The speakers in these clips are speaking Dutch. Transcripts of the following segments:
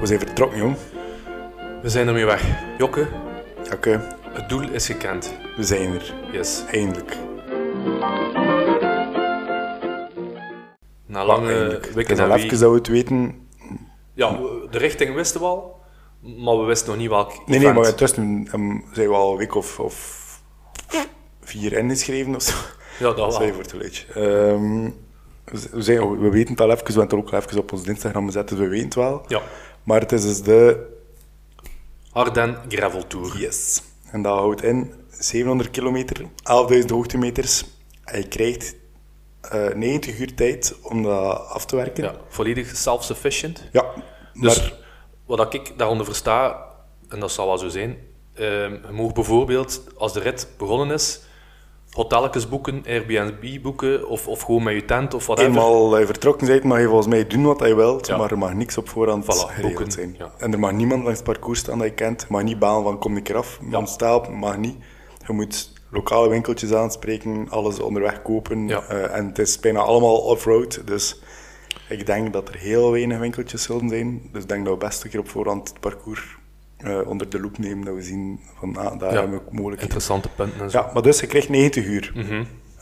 we zijn vertrokken, jong. We zijn ermee weg. Jokke, Oké, het doel is gekend. we zijn er. Yes. Eindelijk. Na lange Eindelijk. Het is en al even dat we het weten. Ja, de richting wisten we al, maar we wisten nog niet welk Nee, nee, event. maar intussen um, zijn we al een week of, of vier ingeschreven of zo. Ja, dat Sorry wel. voor het geluidje. Ehm, we, we zijn, we weten het al even, we hebben het ook al even op ons Instagram gezet, dus we weten het wel. Ja. Maar het is dus de Ardennes Gravel Tour. Yes. En dat houdt in 700 kilometer, 11.000 hoogtemeters. En je krijgt eh 90 uur tijd om dat af te werken. Ja, volledig self-sufficient. Ja, Dus maar wat ik daaronder versta, en dat zal wel zo zijn, ehm, je mag bijvoorbeeld, als de rit begonnen is, hotelletjes boeken, Airbnb boeken, of, of gewoon met je tent of whatever. eenmaal vertrokken bent, mag je volgens mij doen wat je wilt, Ja. maar er mag niks op voorhand Voilà, geregeld boeken, zijn. ja. En er mag niemand langs het parcours staan dat je kent. Je mag niet balen van kom ik eraf, Ja. mag niet. Je moet lokale winkeltjes aanspreken, alles onderweg kopen. Ja. Eh, en het is bijna allemaal off-road, dus ik denk dat er heel weinig winkeltjes zullen zijn. Dus ik denk dat we best een keer op voorhand het parcours eh, onder de loep nemen, dat we zien van ah, daar Ja. hebben we mogelijkheden. Interessante punten en zo. Ja, maar dus je krijgt 90 uur.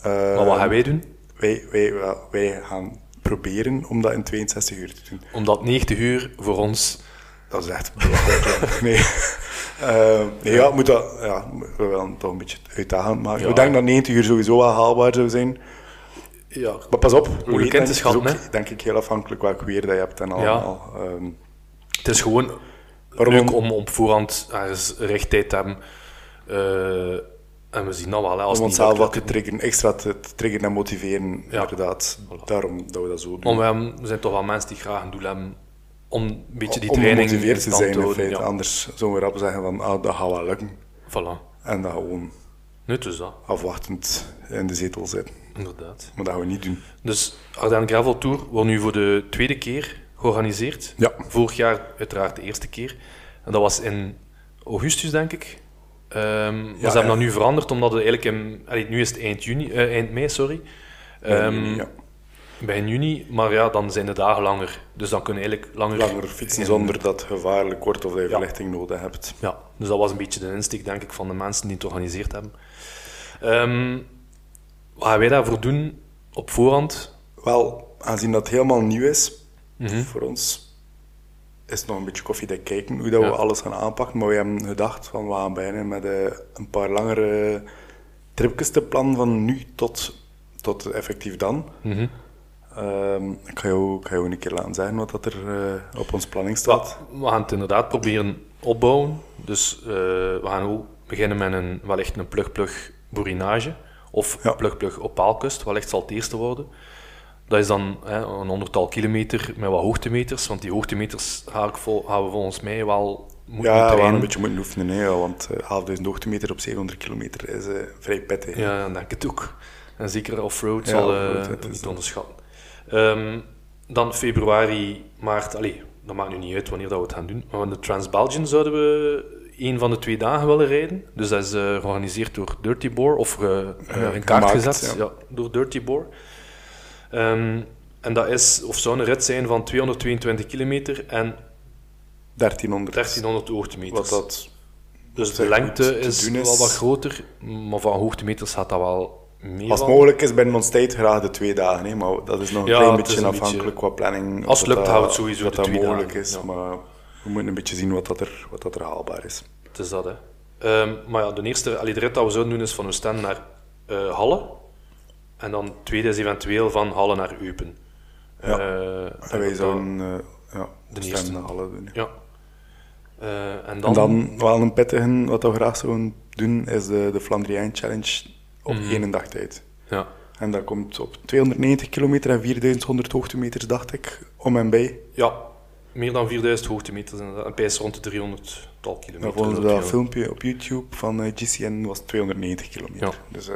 Eh, Maar wat gaan wij doen? wij, wij, wij, gaan proberen om dat in 62 uur te doen. Omdat 90 uur voor ons... Dat is echt nee. Eh, nee, ja, moet dat, ja, we willen toch een beetje uitdagend maken. Ja. We denken dat 90 uur sowieso wel haalbaar zou zijn. Ja, Maar pas op, Moeilijk weten in te het, schatten, het is ook, hè? denk ik heel afhankelijk welk weer dat je hebt en allemaal. Ehm, het is gewoon leuk om op voorhand ergens rechttijd te hebben. Eh, en we zien dat wel, hè, als om onszelf wat te triggeren, extra te, te triggeren en motiveren, Ja. inderdaad. Daarom dat we dat zo doen. Want we, zijn toch wel mensen die graag een doel hebben om een beetje die om training gemotiveerd in te zijn, te in feite. Ja, Anders zouden we rap zeggen van, ah, dat gaat wel lukken. voilà. En dan gewoon Nu dus dat, afwachtend in de zetel zitten. inderdaad. Maar dat gaan we niet doen. Dus Ardennes Gravel Tour wordt nu voor de tweede keer georganiseerd. Ja. Vorig jaar uiteraard de eerste keer. En dat was in augustus, denk ik. Maar ze hebben ja. dat nu veranderd, omdat het eigenlijk in... allee, nu is het eind, juni, eh, eind mei, sorry. Juni, ja. Begin juni, maar ja, dan zijn de dagen langer. Dus dan kunnen eigenlijk langer... Langer fietsen in- zonder dat gevaarlijk wordt of dat je verlichting nodig hebt. Ja, dus dat was een beetje de insteek, denk ik, van de mensen die het georganiseerd hebben. Ehm, wat gaan wij daarvoor doen op voorhand? Wel, aangezien dat helemaal nieuw is Mhm. voor ons, is het nog een beetje koffiedik kijken hoe dat Ja. we alles gaan aanpakken. Maar we hebben gedacht van we gaan beginnen met eh, een paar langere tripjes te plannen van nu tot, tot effectief dan. Ik, ga jou, ik ga jou een keer laten zeggen wat dat er eh, op ons planning staat. Ja, we gaan het inderdaad proberen opbouwen. Dus eh, we gaan ook beginnen met een, wellicht een plug-plug borinage. Of Ja. plug-plug op paalkust, wellicht zal het eerste worden. Dat is dan hè, een honderdtal kilometer met wat hoogtemeters. Want die hoogtemeters gaan, we volgens mij wel moeten Ja, trainen. een beetje moeten oefenen, hè, want 11.000 hoogtemeter op 700 kilometer is eh, vrij pittig. Ja, dan denk ik het ook. En zeker off-road Ja, zal is niet dat. onderschatten. Ehm, dan februari, maart, allee, dat maakt nu niet uit wanneer dat we het gaan doen. Maar van de Trans-Belgian zouden we een van de twee dagen willen rijden. Dus dat is georganiseerd door Dirty Boar, of Ja, in kaart gemaakt, gezet ja. ja, door Dirty Boar. Ehm, en dat is, of zou een rit zijn van 222 kilometer en 1300. 1300 hoogtemeters. Wat dat dus de lengte is wel wat groter, maar van hoogtemeters gaat dat wel meer Als het mogelijk is binnen ons tijd graag de twee dagen, hè, maar dat is nog een Ja, klein beetje een afhankelijk beetje- qua planning. Als het lukt, houdt sowieso dat de dat mogelijk dagen, is, ja. maar we moeten een beetje zien wat, dat er, wat dat er haalbaar is. Het is dat, hè. Ehm, maar ja, de eerste allee, de rit dat we zouden doen is van Oostende naar eh, Halle. En dan tweede is eventueel van Halle naar Eupen. Ja. Eh, En wij zouden uh, ja, de eerste. alle doen. ja. Ja. Eh, en dan... En dan wel een pittige, wat we graag zouden doen, is de, de Flandriaan Challenge op Mhm. één dag tijd. Ja. En dat komt op 290 kilometer en 4100 hoogtemeters, dacht ik, om en bij. ja, meer dan 4000 hoogtemeters. En een pijs rond de 300 tal kilometer. Maar volgens dat dat je- filmpje op YouTube van GCN was het 290 kilometer. Ja. Dus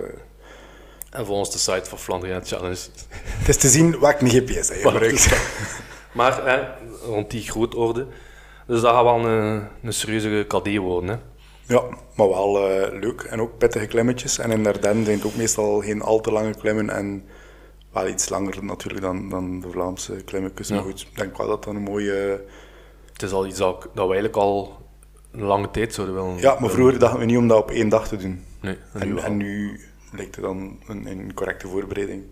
En volgens de site van Flandrian Challenge. het is te zien welke GPS hij gebruikt. Maar hè, rond die grootorde. Dus dat gaat wel een, een serieuze KD worden. Hè. Ja, maar wel eh, leuk. En ook pittige klimmetjes. En in Ardennen zijn het ook meestal geen al te lange klimmen. En wel iets langer natuurlijk dan, dan de Vlaamse klimmetjes. Ja. Maar goed, ik denk wel dat dat een mooie het is al iets dat, dat we eigenlijk al een lange tijd zouden willen. Ja, maar vroeger dachten we niet om dat op één dag te doen. Nee, en en nu lijkt het dan een, een correcte voorbereiding.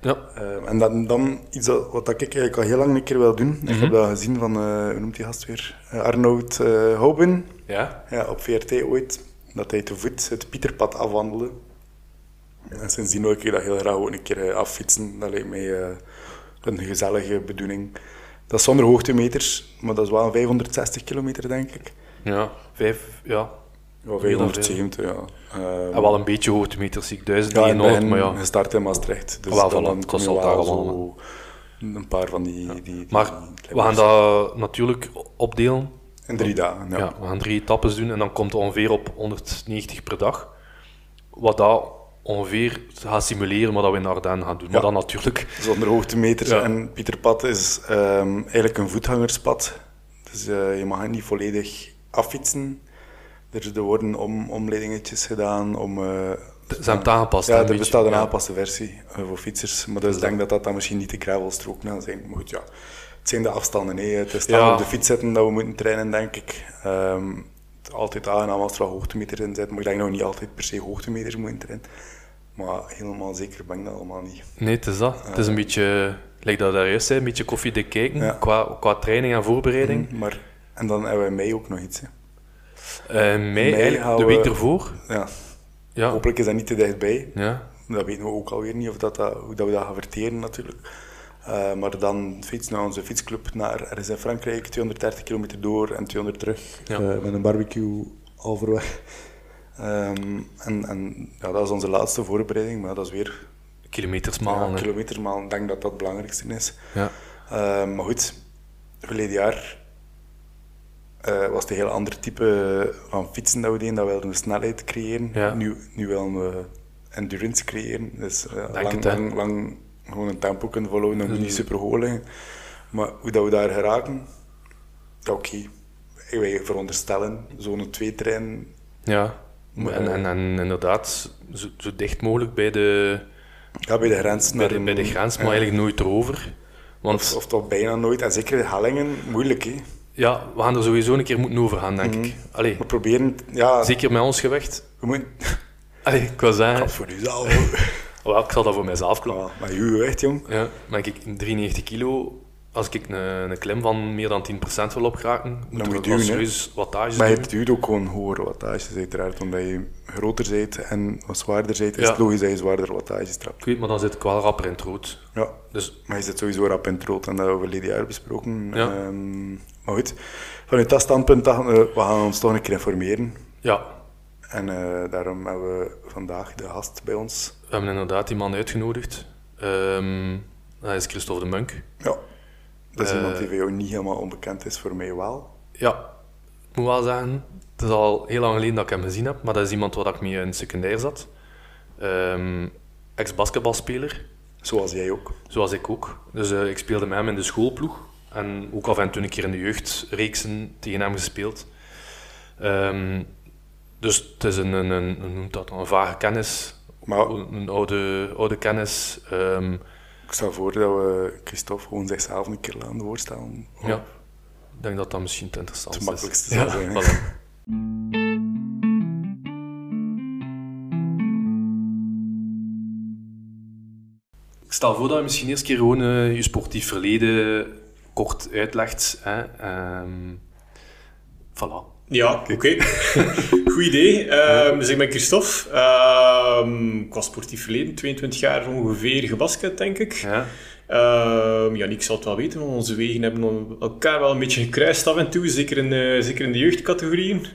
Ja, Eh, en dan, dan iets dat, wat dat ik eigenlijk al heel lang een keer wil doen. Ik heb dat gezien van, eh, hoe noemt die gast weer? Eh, Arnoud eh Houbin. ja. Ja, op VRT ooit. Dat hij te voet het Pieterpad afwandelde. En sindsdien wil ik dat heel graag ook een keer affietsen. Dat lijkt mij een gezellige bedoeling. Dat is zonder hoogtemeters, maar dat is wel 560 kilometer, denk ik. ja, vijf, ja. Ja, 570, ja. Ehm, En wel een beetje hoogtemeters, zie ik duizend ja, maar ja. gestart in Maastricht. Dus Wel, dan, voilà, dan dat kom je zal wel zo een paar van die... die, die Maar die we gaan dat natuurlijk opdelen. In drie dagen, ja. Ja. we gaan drie etappes doen en dan komt het ongeveer op 190 per dag. Wat dat ongeveer gaat simuleren wat we in Ardennen gaan doen. Maar Ja. dan natuurlijk... Zonder hoogtemeters. En Pieterpad is ehm, eigenlijk een voetgangerspad. Dus eh, je mag het niet volledig affietsen. Er, worden om, omleidingetjes gedaan om... eh, Ze hebben het aangepast. ja, er beetje. bestaat een Ja. aangepaste versie eh, voor fietsers. Maar dus ik denk dat dat dan misschien niet de gravelstrook gaan zijn. Maar goed, ja. Het zijn de afstanden. Hè. Het is dan Ja. op de fiets zitten dat we moeten trainen, denk ik. Is altijd aangenaam als er wel hoogtemeters in zitten. Maar ik denk dat we niet altijd per se hoogtemeters moeten trainen. Maar helemaal zeker ben ik dat allemaal niet. Nee, het is dat. Het is een beetje, lijkt dat daar juist zei, een beetje koffiedik kijken Ja. qua, qua training en voorbereiding. Maar, en dan hebben we mei ook nog iets. Hè. Eh, mei, Mei eigenlijk gaan de we- week ervoor. Ja. Ja, Hopelijk is dat niet te dichtbij. ja. Dat weten we ook alweer niet, of dat, dat, hoe dat we dat gaan verteren natuurlijk. Eh, maar dan fietsen naar onze fietsclub naar, in Frankrijk 230 kilometer door en 200 terug. Ja. eh, met een barbecue halverweg. Ehm, en en ja, dat is onze laatste voorbereiding, maar dat is weer Kilometers ja, malen. hè. kilometer, maar ik denk dat dat het belangrijkste is. Ja. Eh, maar goed, verleden jaar eh, was het een heel ander type van fietsen dat we deden. Dat we snelheid creëren. Ja. Nu, nu willen we endurance creëren. Dus eh, Denk lang, lang, lang gewoon een tempo kunnen volgen. Dat moet Dus- niet super hoog liggen. Maar hoe dat we daar geraken, oké. Wij veronderstellen zo'n twee trein. ja. En, en, en inderdaad, zo, zo dicht mogelijk bij de, Ja, bij de grens. bij de, bij de grens, maar ja. eigenlijk nooit erover. Want Of, of toch bijna nooit. En zeker de hellingen, moeilijk hè. Ja, we gaan er sowieso een keer moeten over gaan, denk Mhm. ik. Allee, We proberen, ja, zeker met ons gewicht. we moeten... Allee, ik wil zeggen, voor jezelf. wel, ik zal dat voor mijzelf klappen. Ja, maar je gewicht, jong. Ja, maar kijk, 93 kilo, als ik een, een klim van meer dan 10% wil opgeraken, moet moet ik je serieus wattages Maar doen. het duurt ook gewoon hogere wattages, uiteraard. Omdat je groter bent en wat zwaarder bent, is Ja. het logisch dat je zwaardere wattages trapt. Ik weet, maar dan zit ik wel rapper in het rood. Ja, Dus maar je zit sowieso rap in het rood en dat hebben we verleden jaar besproken. Ja. Ehm, maar goed, vanuit dat standpunt dachten we, we gaan ons toch een keer informeren. ja, En eh, daarom hebben we vandaag de gast bij ons. we hebben inderdaad die man uitgenodigd. Ehm, dat is Christophe de Munk. Ja, dat is Eh. iemand die voor jou niet helemaal onbekend is, voor mij wel. Ja, ik moet wel zeggen, het is al heel lang geleden dat ik hem gezien heb, maar dat is iemand waar ik mee in het secundair zat. Ehm, Ex-basketbalspeler, Zoals jij ook. zoals ik ook. Dus eh, ik speelde met hem in de schoolploeg en ook af en toe een keer in de jeugdreeksen tegen hem gespeeld. Ehm, dus het is een, een, een, hoe noemt dat, een vage kennis, Maar een oude, oude kennis. Ehm, ik stel voor dat we Christophe gewoon zichzelf een keer laten voorstellen. ja, ik denk dat dat misschien het interessantste Het makkelijkste is. zou zijn, voilà. Ik stel voor dat je misschien eerst keer gewoon eh, je sportief verleden kort uitlegt. Hè. Ehm, voilà. Ja, oké. Goed idee. Dus ik ben Christophe. Ehm ik was sportief verleden, 22 jaar ongeveer gebasket, denk ik. Ja. Ehm Yannick zal het wel weten, want onze wegen hebben elkaar wel een beetje gekruist af en toe, zeker in, eh, zeker in de jeugdcategorieën.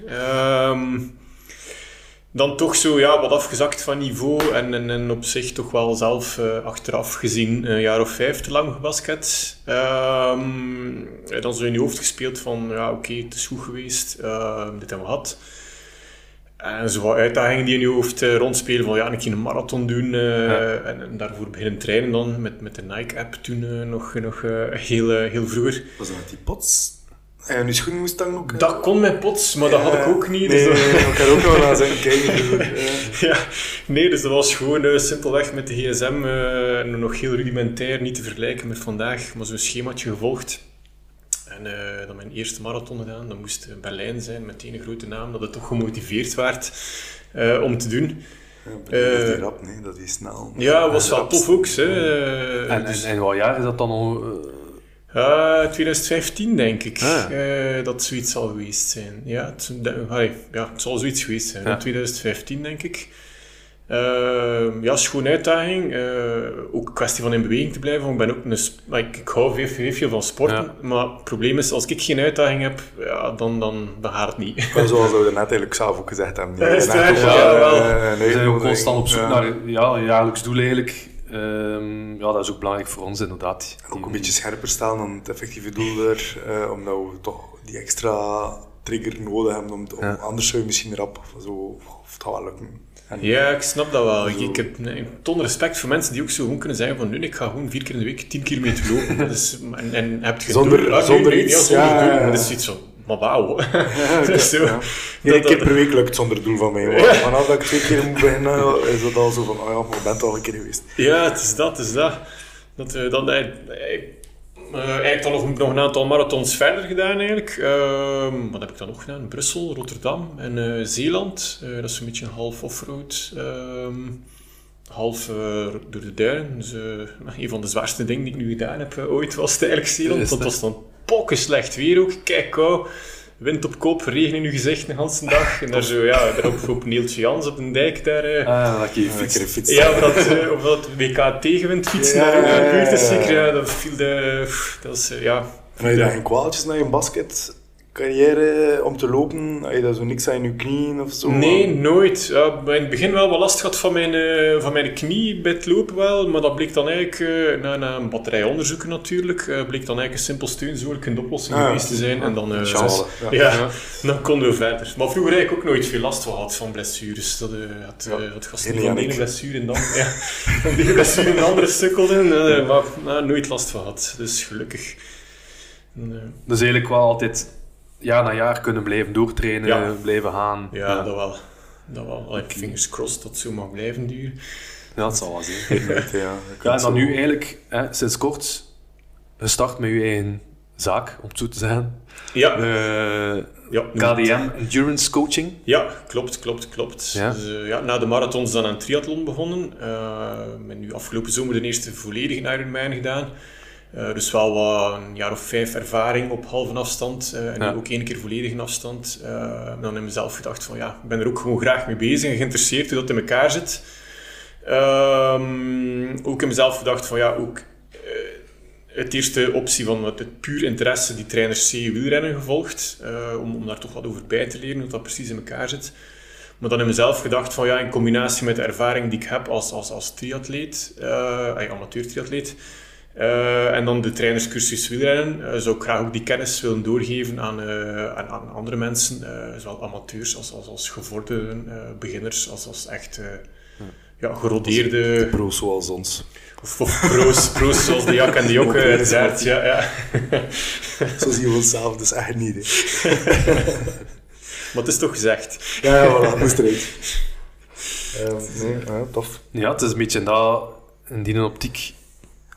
Dan toch zo ja, wat afgezakt van niveau en, en, en op zich toch wel zelf eh, achteraf gezien een jaar of vijf te lang gebasket. Ehm, en dan zo in je hoofd gespeeld van ja oké, het is goed geweest, ehm, dit hebben we gehad. En zo wat uitdagingen die in je hoofd eh, rondspelen van ja, een keer een marathon doen eh, Ja. en, en daarvoor beginnen trainen dan met, met de Nike-app toen nog, nog heel, heel vroeger. Was dat met die pots? En je schoen moest dan ook... Dat kon met pots, maar dat had ik ook niet. Nee, dus nee, ik had ook nog wel aan zijn kijken. Ja. ja, nee, dus dat was gewoon eh, simpelweg met de gsm eh, nog heel rudimentair, niet te vergelijken met vandaag, maar zo'n schemaatje gevolgd. En uh, dan mijn eerste marathon gedaan. Dat moest Berlijn zijn, meteen een grote naam, dat het toch gemotiveerd werd uh, om te doen. Ja, dat is rap, nee, dat is snel. Ja, was wel tof ook. Hè. En, dus, en, en wat jaar is dat dan al? Uh, 2015 denk ik ah. uh, dat zoiets zal geweest zijn. Ja, het, ja, het zal zoiets geweest zijn. Ja. 2015 denk ik. Uh, ja, schoon uitdaging. Uh, ook een kwestie van in beweging te blijven. Ik, ben ook een, ik, ik hou veel, veel van sporten. Ja. Maar het probleem is, als ik geen uitdaging heb, ja, dan, dan, gaat het niet. Maar zoals we net eigenlijk zelf ook gezegd hebben. Ja, is ja, ja, wel. we zijn ook constant op zoek naar ja, een jaarlijks doel eigenlijk. Um, ja, dat is ook belangrijk voor ons inderdaad. ook een beetje scherper stellen dan het effectieve doel er. Uh, omdat we toch die extra trigger nodig hebben. Om, om Anders zou je misschien rap zo, of het gaat wel lukken. Ja, ik snap dat wel. Ik, ik heb een ton respect voor mensen die ook zo gewoon kunnen zeggen van nu, ik ga gewoon vier keer in de week 10 kilometer lopen. Dat is, en, en heb je zonder, doel, zonder iets. Ja, zonder ja, doel. Dat is iets zo. Maar wauw. Ja, zo, ja. Eén keer per week lukt zonder doel van mij. Maar vanaf dat ik twee keer moet beginnen, is het al zo van, oh ja, maar ik ben al een keer geweest. Ja, het is dat, het is dat. dat, uh, dat uh, uh, eigenlijk dan nog, nog een aantal marathons verder gedaan eigenlijk. Uh, wat heb ik dan nog gedaan? Brussel, Rotterdam en uh, Zeeland. Uh, dat is een beetje een half offroad. Ehm, half door de duinen. Dus een van de zwaarste dingen die ik nu gedaan heb ooit was het eigenlijk Zeeland. Het was dan pokken slecht weer ook. Kijk, kou wind op kop, regen in je gezicht de hele dag. En daar zo, ja, daarop op Neeltje Jans op een dijk daar. Uh, ah, dat je fietsen. fietsen. Ja, of dat, uh, of dat WK tegenwind fietsen ja, in de buurt is zeker. Ja, dat viel de... Dat is, uh, ja... En had je daar geen kwaaltjes naar je basket carrière om te lopen? Had je daar zo niks aan je knieën of zo? Nee, nooit. Ja, in het begin wel wat last gehad van mijn, uh, van mijn knie bij het lopen wel, maar dat bleek dan eigenlijk, uh, na, na een batterij onderzoeken natuurlijk, uh, bleek dan eigenlijk een simpel steunzoorlijk oplossing ah, geweest te zijn. En dan, uh, ja, ja, dan konden we verder. Maar vroeger heb ik ook nooit veel last gehad van blessures. Dat had, ja. had gast van de ene blessure en dan, ja, van die blessure en de andere sukkelde, maar nou, nooit last van gehad. Dus gelukkig. Dus eigenlijk wel altijd jaar na jaar kunnen blijven doortrainen, blijven gaan. Ja, ja, dat wel. Dat wel. Like, fingers crossed dat het zo mag blijven duren. Ja, dat zal wel zijn. ja, ja, en dan nu eigenlijk, hè, sinds kort, gestart met je eigen zaak, om het zo te zeggen. Ja. Uh, ja KDM Endurance Coaching. Ja, klopt, klopt, klopt. Ja. Dus, uh, ja, na de marathons dan een triathlon begonnen. Uh, ben nu afgelopen zomer de eerste volledige Ironman gedaan. Uh, dus wel wat een jaar of vijf ervaring op halve afstand uh, en ja. ook één keer volledige afstand. Uh, dan in mezelf gedacht van ja, ik ben er ook gewoon graag mee bezig en geïnteresseerd hoe dat in elkaar zit. Um, ook in mezelf gedacht van ja, ook het eerste optie van het puur interesse, die trainer C wielrennen gevolgd, om, om daar toch wat over bij te leren, hoe dat precies in elkaar zit. Maar dan in mezelf gedacht van ja, in combinatie met de ervaring die ik heb als, als, als triatleet, amateur triatleet, uh, en dan de trainerscursus wielrennen. Uh, zou ik graag ook die kennis willen doorgeven aan, uh, aan, aan, andere mensen, zowel amateurs als, als, als gevorderden, beginners, als, als echt ja, gerodeerde... De pro's zoals ons. Of, of pro's, pro's zoals de Jak en de Jokke, uiteraard. Ja, ja. Zo zien we onszelf dus echt niet. maar het is toch gezegd. Ja, ja voilà, moest eruit. nee, ja, tof. Ja, het is een beetje dat, in die optiek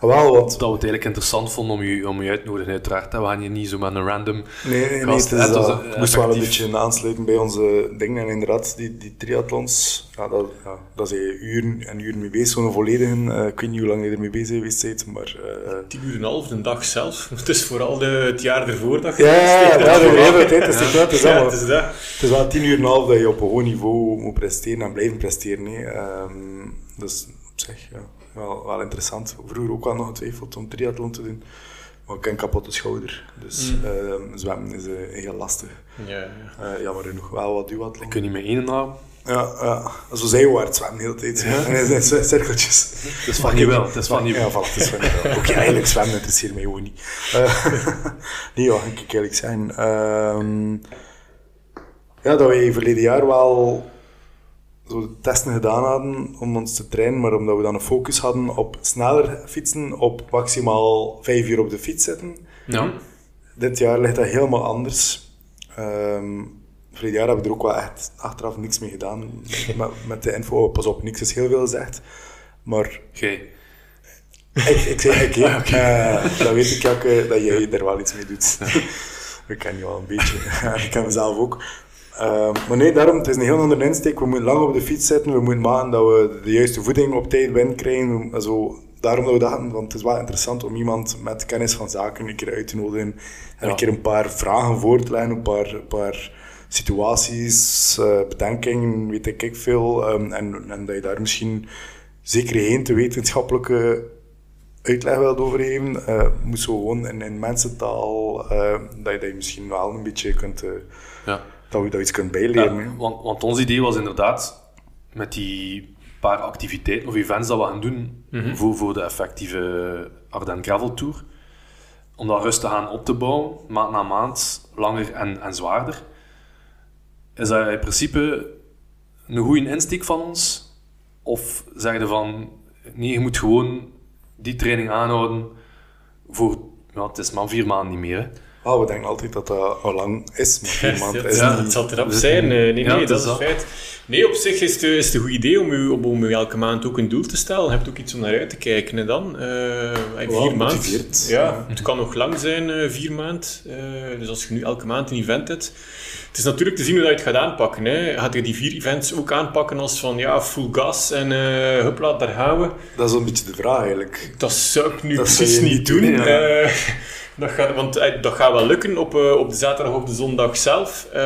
wel, wat... Dat we het eigenlijk interessant vonden om je, om je uit te nodigen, uiteraard. We gaan hier niet zo met een random Nee, nee, nee het, is, het uh, moest wel een beetje aansluiten bij onze dingen. En inderdaad, die, die triathlons, ja, dat, ja, daar zijn je uren en uren mee bezig. Zo'n volledige, uh, ik weet niet hoe lang je ermee bezig geweest bent, maar... Uh, Tien uur en een half, de dag zelf. Het is vooral de, het jaar ervoor dat je... Ja, ja, ja, de hele tijd is het ja, het is, ja, het is dat. Het is wel tien uur en een half dat je op een hoog niveau moet presteren en blijven presteren. Um, dus op zich, ja wel, wel interessant. Vroeger ook wel nog getwijfeld om triathlon te doen. Maar ik heb een kapotte schouder. Dus mm. uh, zwemmen is uh, heel lastig. Ja, ja. Uh, jammer genoeg wel wat duathlon. Kun je met één naam? Ja, ja. zo zijwaarts zwemmen de hele tijd. Ja. En zijn cirkeltjes. Dat is van je wel. Dat is van je Ja, van, het is van je wel. Ook eigenlijk zwemmen interesseert mij gewoon niet. Uh, nee, wat kan ik eerlijk zijn. Uh, ja, dat wij verleden jaar wel zo de testen gedaan hadden om ons te trainen, maar omdat we dan een focus hadden op sneller fietsen, op maximaal vijf uur op de fiets zitten. Ja. Dit jaar ligt dat helemaal anders. Um, vorig jaar hebben we er ook wel echt achteraf niks mee gedaan met, met de info. Oh, pas op, niks is heel veel gezegd. Maar... Okay. Ik, ik zeg ik, ja. Eh, dat weet ik ook, dat jij er wel iets mee doet. ik ken je wel een beetje. ik ken mezelf ook. Uh, maar nee, daarom, het is een heel andere insteek. We moeten lang op de fiets zitten. We moeten maken dat we de juiste voeding op tijd binnenkrijgen. Zo, daarom dat we dachten, want het is wel interessant om iemand met kennis van zaken een keer uit te nodigen. En Ja. een keer een paar vragen voor te leggen, een paar, een paar situaties, eh, bedenkingen, weet ik, veel. Ehm, en, en dat je daar misschien zeker geen te wetenschappelijke uitleg wilt over geven. eh moet zo gewoon in, in mensentaal, eh, dat, je, dat je misschien wel een beetje kunt, Ja. Dat je dat iets kunt bijleren. Ja, want, want ons idee was inderdaad met die paar activiteiten of events dat we gaan doen voor, voor de effectieve Ardennes Gravel Tour. Om dat rustig aan op te bouwen, maand na maand, langer en, en zwaarder. Is dat in principe een goede insteek van ons? Of zeg je van, nee, je moet gewoon die training aanhouden voor, ja, het is maar vier maanden niet meer. Hè. Ah, we denken altijd dat dat al lang is, maar vier maanden is ja, niet. het zal erop zijn. eh, Nee, nee, Ja, dat is is dat. feit. Nee, op zich is het, is het een goed idee om u, om, om u elke maand ook een doel te stellen. Je hebt ook iets om naar uit te kijken. En dan, eh, vier maanden. motiveert. Ja, het kan nog lang zijn, eh, vier maand. Eh, dus als je nu elke maand een event hebt. Het is natuurlijk te zien hoe dat je het gaat aanpakken. Hè. Gaat je die vier events ook aanpakken als van ja, full gas en eh hupla, daar gaan we. Dat is een beetje de vraag eigenlijk. Dat zou ik nu Dat precies niet niet doen. doen, ja. Dat gaat, want eh, dat gaat wel lukken op, eh, op de zaterdag of de zondag zelf. eh,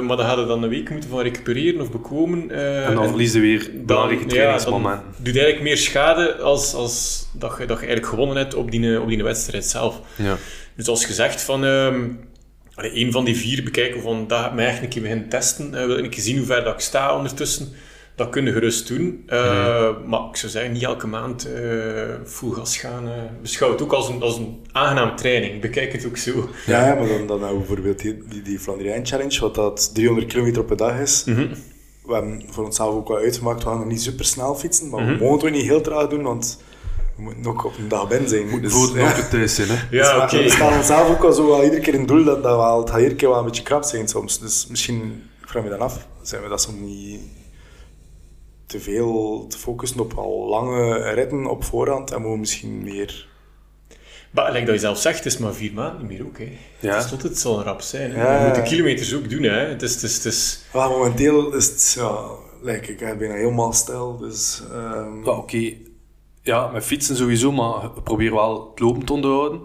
maar dan gaat je dan een week moeten van recupereren of bekomen. En dan en verliezen we weer belangrijke ja, trainingsmomenten. dan doet eigenlijk meer schade als, als dat, je, dat je eigenlijk gewonnen hebt op die, op die wedstrijd zelf. Ja. Dus als gezegd van... ehm een van die vier bekijken van dat gaat mij echt een keer beginnen testen. wil ik zien hoe ver dat ik sta ondertussen. Dat kun je gerust doen. Eh, Maar ik zou zeggen, niet elke maand eh full gas gaan. eh beschouw het ook als een, als een aangenaam training. Bekijk het ook zo. Ja, ja, maar dan, dan hebben we bijvoorbeeld die, die, die Flandrijn Challenge, wat dat 300 kilometer op een dag is. We hebben voor onszelf ook wel uitgemaakt, we gaan er niet super snel fietsen, maar we mogen het ook niet heel traag doen, want we moeten ook op een dag binnen zijn. Dus, Voor ja. het ook thuis zijn, hè. Ja, Dus oké. we- We stellen onszelf ook al zo wel iedere keer een doel dat, dat wel, het gaat iedere keer wel een beetje krap zijn soms. Dus misschien, ik vraag me dan af, zijn we dat soms niet te veel te focussen op al lange ritten op voorhand en we misschien meer... Maar like dat je zelf zegt, het is maar vier maanden niet meer ook. Hè. Ja. Het, is tot, het zal een rap zijn. Hè. Ja. Je moet de kilometers ook doen. Hè. Het is, het is, het is, Ja, momenteel is het, ja, lijk ik, ik ben helemaal stil, dus... ehm, Ja, oké. Ja, met fietsen sowieso, maar probeer wel het lopen te onderhouden.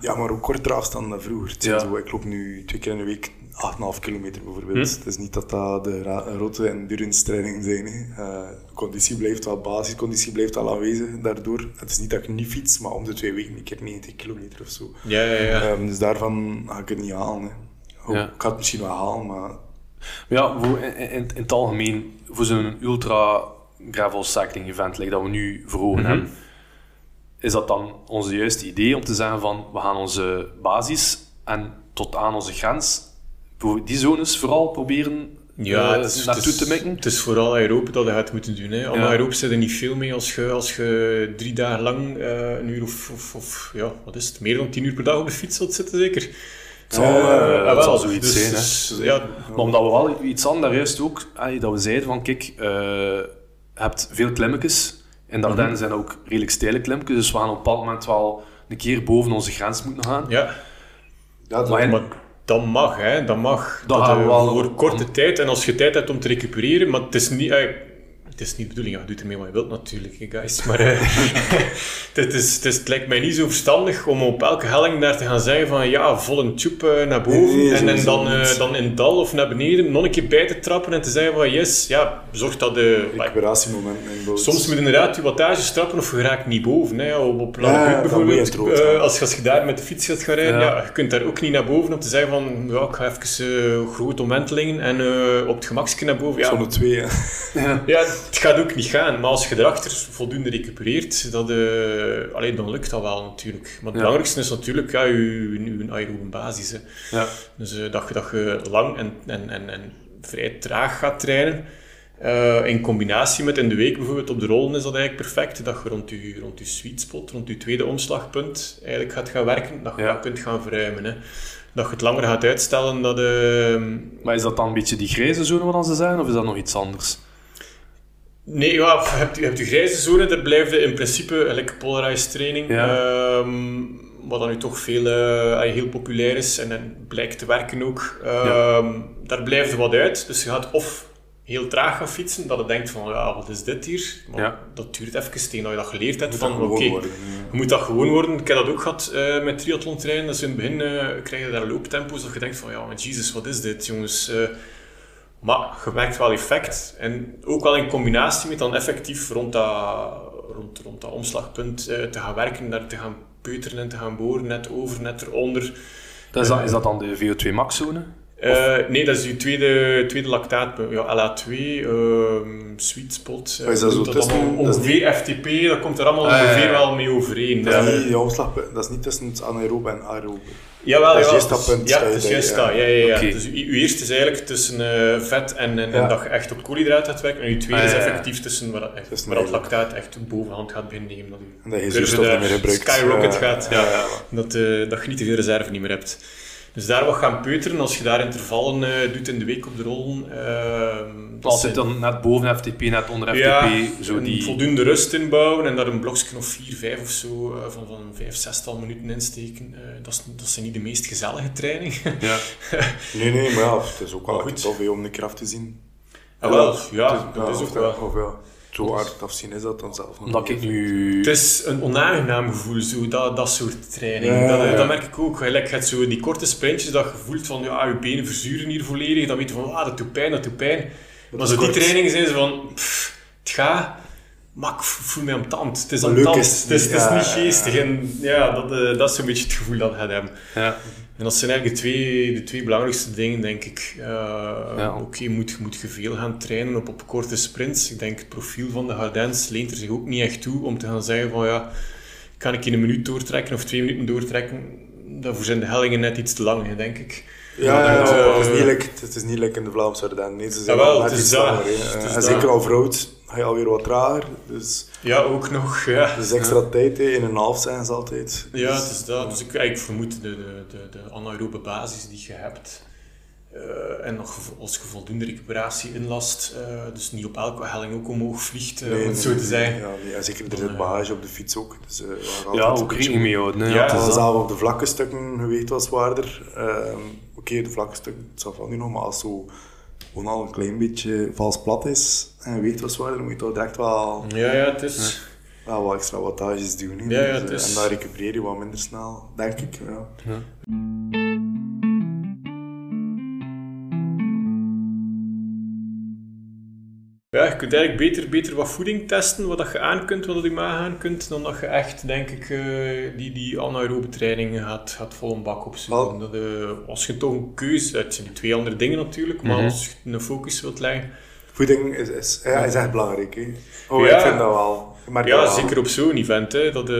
Ja, maar ook kortere afstand dan vroeger. Ja. zo, ik loop nu twee keer in de week 8,5 kilometer bijvoorbeeld. Het is niet dat dat de rotte endurance trainingen zijn. Eh, conditie blijft wel, basisconditie blijft wel aanwezig daardoor. Het is niet dat ik niet fiets, maar om de twee weken een keer 90 kilometer of zo. ja, ja, ja. Ehm, dus daarvan ga ik het niet halen. Hè. Ja. Ik ga het misschien wel halen, maar ja, voor, in, in, in het algemeen, voor zo'n ultra gravel cycling event like dat we nu voor ogen hebben, is dat dan onze juiste idee om te zeggen van, we gaan onze basis en tot aan onze grens, die zones vooral proberen Ja, eh, het is, naartoe het is- te mikken. Het is vooral aeroop dat je gaat moeten doen. Hè. Ja. aeroop zit er niet veel mee als je, als je drie dagen lang eh, een uur of, of, of ja, wat is het, meer dan tien uur per dag op de fiets zult zitten, zeker? Het zal, Eh, ah, het wel, zal zoiets dus- zijn. Hè. dus, ja, Maar omdat we wel iets aan daar juist ook, allee, dat we zeiden van kijk, eh, je hebt veel klimmetjes. In de Ardennen zijn ook redelijk steile klimmetjes, dus we gaan op een bepaald moment wel een keer boven onze grens moeten gaan. ja, ja, dat, Maar in- maar dat mag, hè. Dat mag. Dat Dat, gaan we eh, wel- voor korte tijd. En als je tijd hebt om te recupereren, maar het is niet... het is niet de bedoeling, je doet ermee wat je wilt natuurlijk, guys. Maar eh, het, is, het, is, het lijkt mij niet zo verstandig om op elke helling daar te gaan zeggen van ja, vol een tube eh, naar boven. Nee, en, en dan, eh, niet. dan in het dal of naar beneden nog een keer bij te trappen en te zeggen van yes, ja, zorg dat de... recuperatiemomenten inbouwt. Soms moet je inderdaad je wattage trappen of je raakt niet boven. Hè. Op, op Lange Ja, bijvoorbeeld, rood, eh, als, als je daar met de fiets gaat gaan rijden, Ja. ja. je kunt daar ook niet naar boven om te zeggen van ja, ik ga even eh, grote omwentelingen en eh, op het gemakje naar boven. Ja, Zone 2, hè. ja, het gaat ook niet gaan. Maar als je erachter voldoende recupereert, dat, eh alleen dan lukt dat wel natuurlijk. Maar het Ja. belangrijkste is natuurlijk ja, je, je aerobe basis. Hè. Ja. Dus eh, dat, je, dat je lang en, en, en, en vrij traag gaat trainen. Eh, in combinatie met in de week bijvoorbeeld op de rollen is dat eigenlijk perfect. Dat je rond je, rond je sweet spot, rond je tweede omslagpunt eigenlijk gaat gaan werken. Dat je Ja. dat kunt gaan verruimen. Hè. Dat je het langer gaat uitstellen. Dat, eh, Maar is dat dan een beetje die grijze zone wat ze zeggen, of is dat nog iets anders? Nee, ja, je hebt, je hebt de grijze zone, daar blijft in principe, gelijk polarized training, Ja. ehm, wat dan nu toch veel, eh, heel populair is en, en blijkt te werken ook. Ehm, Daar blijft er wat uit, dus je gaat of heel traag gaan fietsen, dat je denkt van, ja, wat is dit hier? Maar Ja. dat duurt even tegen dat je dat geleerd hebt, Moet van, oké, je moet dat gewoon worden. Ik heb dat ook gehad eh, met triathlon trainen. Dus in het begin eh, krijg je daar looptempo's dat je denkt van, ja, maar jezus, wat is dit, jongens? Maar je merkt wel effect. En ook wel in combinatie met dan effectief rond dat, rond, rond dat omslagpunt eh, te gaan werken, daar te gaan peuteren en te gaan boren, net over, net eronder. Dat is, dat, is dat dan de VO2 max zone? Eh, nee, dat is je tweede, tweede lactaat, ja, LA2, ehm sweet spot. eh, Oh, is dat zo tussen- allemaal? dat FTP, dat komt er allemaal Ah, ongeveer wel mee overeen. Dat is niet, die omslag, dat is niet tussen het anaerobe en aerobe. Jawel, Dat is juist dat punt, Ja, dat is juist ja. dat. Ja, ja, ja. Dus je, je eerste is eigenlijk tussen eh, vet en, en, en Ja. dat je echt op koolhydraten gaat werken. En je tweede Ah, ja, is effectief tussen waar, echt, waar dat lactaat echt bovenhand gaat beginnen nemen. Dat dat je zuurstof daar niet meer gebruikt. Skyrocket Ja, gaat. ja, Ja, ja. Dat, eh, dat je niet te veel reserve niet meer hebt. Dus daar wat gaan peuteren, als je daar intervallen eh, doet in de week op de rollen. ehm, dat Altijd zijn- dan net boven FTP, net onder FTP. ja, zo die... voldoende rust inbouwen en daar een blokje of 4, 5 of zo eh, van, van 5, 6 minuten insteken. Eh, dat, is, dat zijn niet de meest gezellige training. Ja. Nee, nee, maar ja, het is ook wel goed. tof om keer af te zien. Ah, wel, ja, dat is of ook wel. Of zo hard afzien is dat dan zelf Omdat ik nu... Het is een onaangenaam gevoel, zo, dat, dat soort training. Ja, dat, ja. dat merk ik ook. Gelijk, je hebt zo die korte sprintjes dat je voelt van ja, je benen verzuren hier volledig. Dan weet je van ah, dat doet pijn, dat doet pijn. Maar zo die trainingen zijn ze van pff, het gaat, maar ik voel me aan tand. Het is tand. is Het is, het niet ja, geestig. En ja, dat, eh, dat is een beetje het gevoel dat je gaat hebben. Ja. En dat zijn eigenlijk de twee, de twee belangrijkste dingen, denk ik. Uh, Ja. Oké, moet, moet je veel gaan trainen op, op korte sprints. Ik denk het profiel van de Hardens leent er zich ook niet echt toe om te gaan zeggen van ja, kan ik in een minuut doortrekken of twee minuten doortrekken. Daarvoor zijn de hellingen net iets te lang, hè, denk ik. Ja, ja, ja, eh, het, is niet like, het is niet like in de Vlaamse Ardennen. Nee, ze zijn wel het is langer. Het is En dat. zeker al vrouwt ga je alweer wat trager. Dus, Ja, ook nog. Ja, dus extra tijd hè, in een half zijn ze altijd. ja Dus, het is dat. Dus ik, ik vermoed de, de, de, de anaerobe basis die je hebt. eh, en nog als je voldoende recuperatie inlast, eh, dus niet op elke helling ook omhoog vliegt, eh, nee, om het nee, zo te nee, zeggen. Ja, nee, en zeker er zit bagage op de fiets ook. Dus, eh, Ja, altijd ook rekening mee houden. Ja, Ja, het is zelf op de vlakke stukken gewicht wat zwaarder. Ehm, Oké, de vlakke stukken, het zal van nu nog, maar als zo gewoon al een klein beetje vals plat is en weegt wat zwaarder, dan moet je toch direct wel, Ja, ja, het is... wel wat extra wattages doen. Ja, ja, Dus, het eh, is- En dan recupereer je wat minder snel, denk ik. Ja. Ja, je kunt eigenlijk beter, beter wat voeding testen, wat dat je aan kunt, wat dat je maag aan kunt, dan dat je echt, denk ik, eh, die, die anaerobe training gaat, gaat vol een bak opzoeken. Dat, eh, als je toch een keuze, het zijn twee andere dingen natuurlijk, maar Mhm. als je een focus wilt leggen, Voeding is, is, ja, is echt belangrijk. Hè. Oh, Ja. ik vind dat wel. Merk ja, dat wel. zeker op zo'n event, hè, dat eh,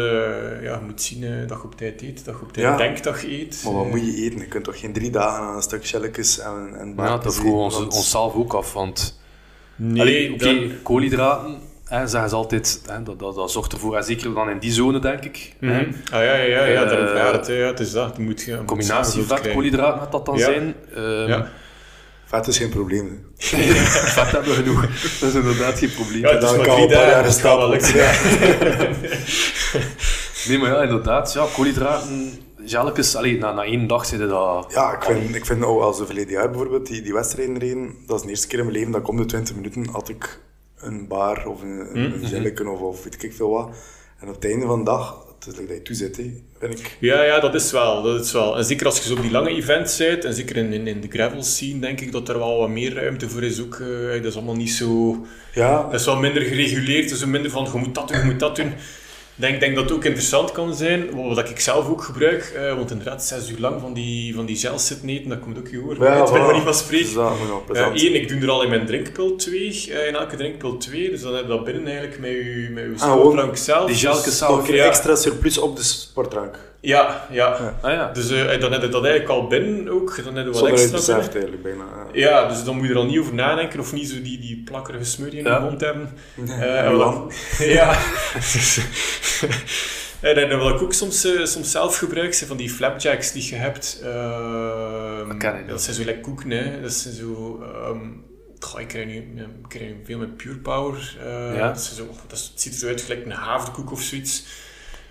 ja, je moet zien eh, dat je op tijd eet, dat je op tijd Ja. denkt dat je eet. Maar wat moet je eten? Je kunt toch geen drie dagen aan een stuk shelletjes en, en Ja, dat vroegen we ons, want- onszelf ook af, want... Nee, Allee, oké, dan- koolhydraten, hè, zeggen ze altijd, hè, dat, dat, dat zorgt ervoor, en zeker dan in die zone, denk ik. hè. Mhm. Ah ja, ja, ja, ja, daarom het, hè, ja, het is dat. Je moet, je moet Combinatie vet, krijgen. koolhydraten gaat dat dan Ja. zijn. Ehm, Ja. Vet is geen probleem. vet hebben we genoeg. Dat is inderdaad geen probleem. Ja, het is Dan maar kan drie een paar. Nee, maar ja, inderdaad. Ja, koolhydraten, allee, na, na één dag zeiden dat... Ja, ik vind, ik vind ook als de verleden jaar bijvoorbeeld die, die wedstrijden reden, dat is de eerste keer in mijn leven dat ik om de 20 minuten had ik een bar of een, een mhm. gelletje of, of weet ik veel wat. En op het einde van de dag, het is dat je toezet, hè, vind ik. Ja, ja, dat is wel. Dat is wel. En zeker als je zo op die lange events bent, en zeker in, in, in de gravel scene, denk ik dat er wel wat meer ruimte voor is. Ook, eh, dat is allemaal niet zo... Ja, Dat is wel minder gereguleerd, dus minder van, je moet dat doen, je moet dat doen. Ik denk, denk dat het ook interessant kan zijn, wat ik zelf ook gebruik, eh, want inderdaad, zes uur lang van die, van die gels zitten eten, dat komt ook je ja het ben maar niet van spreken. Dus nog Eh. Eén, ik doe er al in mijn drinkpil twee, eh, in elke drinkpil twee, dus dan heb je dat binnen eigenlijk met je, met je Ah, sportdrank zelf. die gelletjes Dus-. Nog extra surplus op de sportdrank. Ja, ja. Ah ja. Dus eh, dan heb je dat eigenlijk al binnen ook, dan heb je wat Zonder extra beseft eigenlijk bijna. ja. Ja, dus dan moet je er al niet over nadenken of niet zo die, die plakkerige smurrie in Ja. je mond hebben. Ja, Eh, en wat- ja. en, en wat ik ook soms, eh, soms zelf gebruik, zijn van die flapjacks die je hebt. ehm, Dat ken ik dat zijn zo lekker koeken, hè. Dat zijn zo... ehm, Goh, ik krijg nu, ik krijg nu veel met Pure Power. eh, Ja. dat, is zo, dat is- het ziet eruit gelijk een haverkoek of zoiets.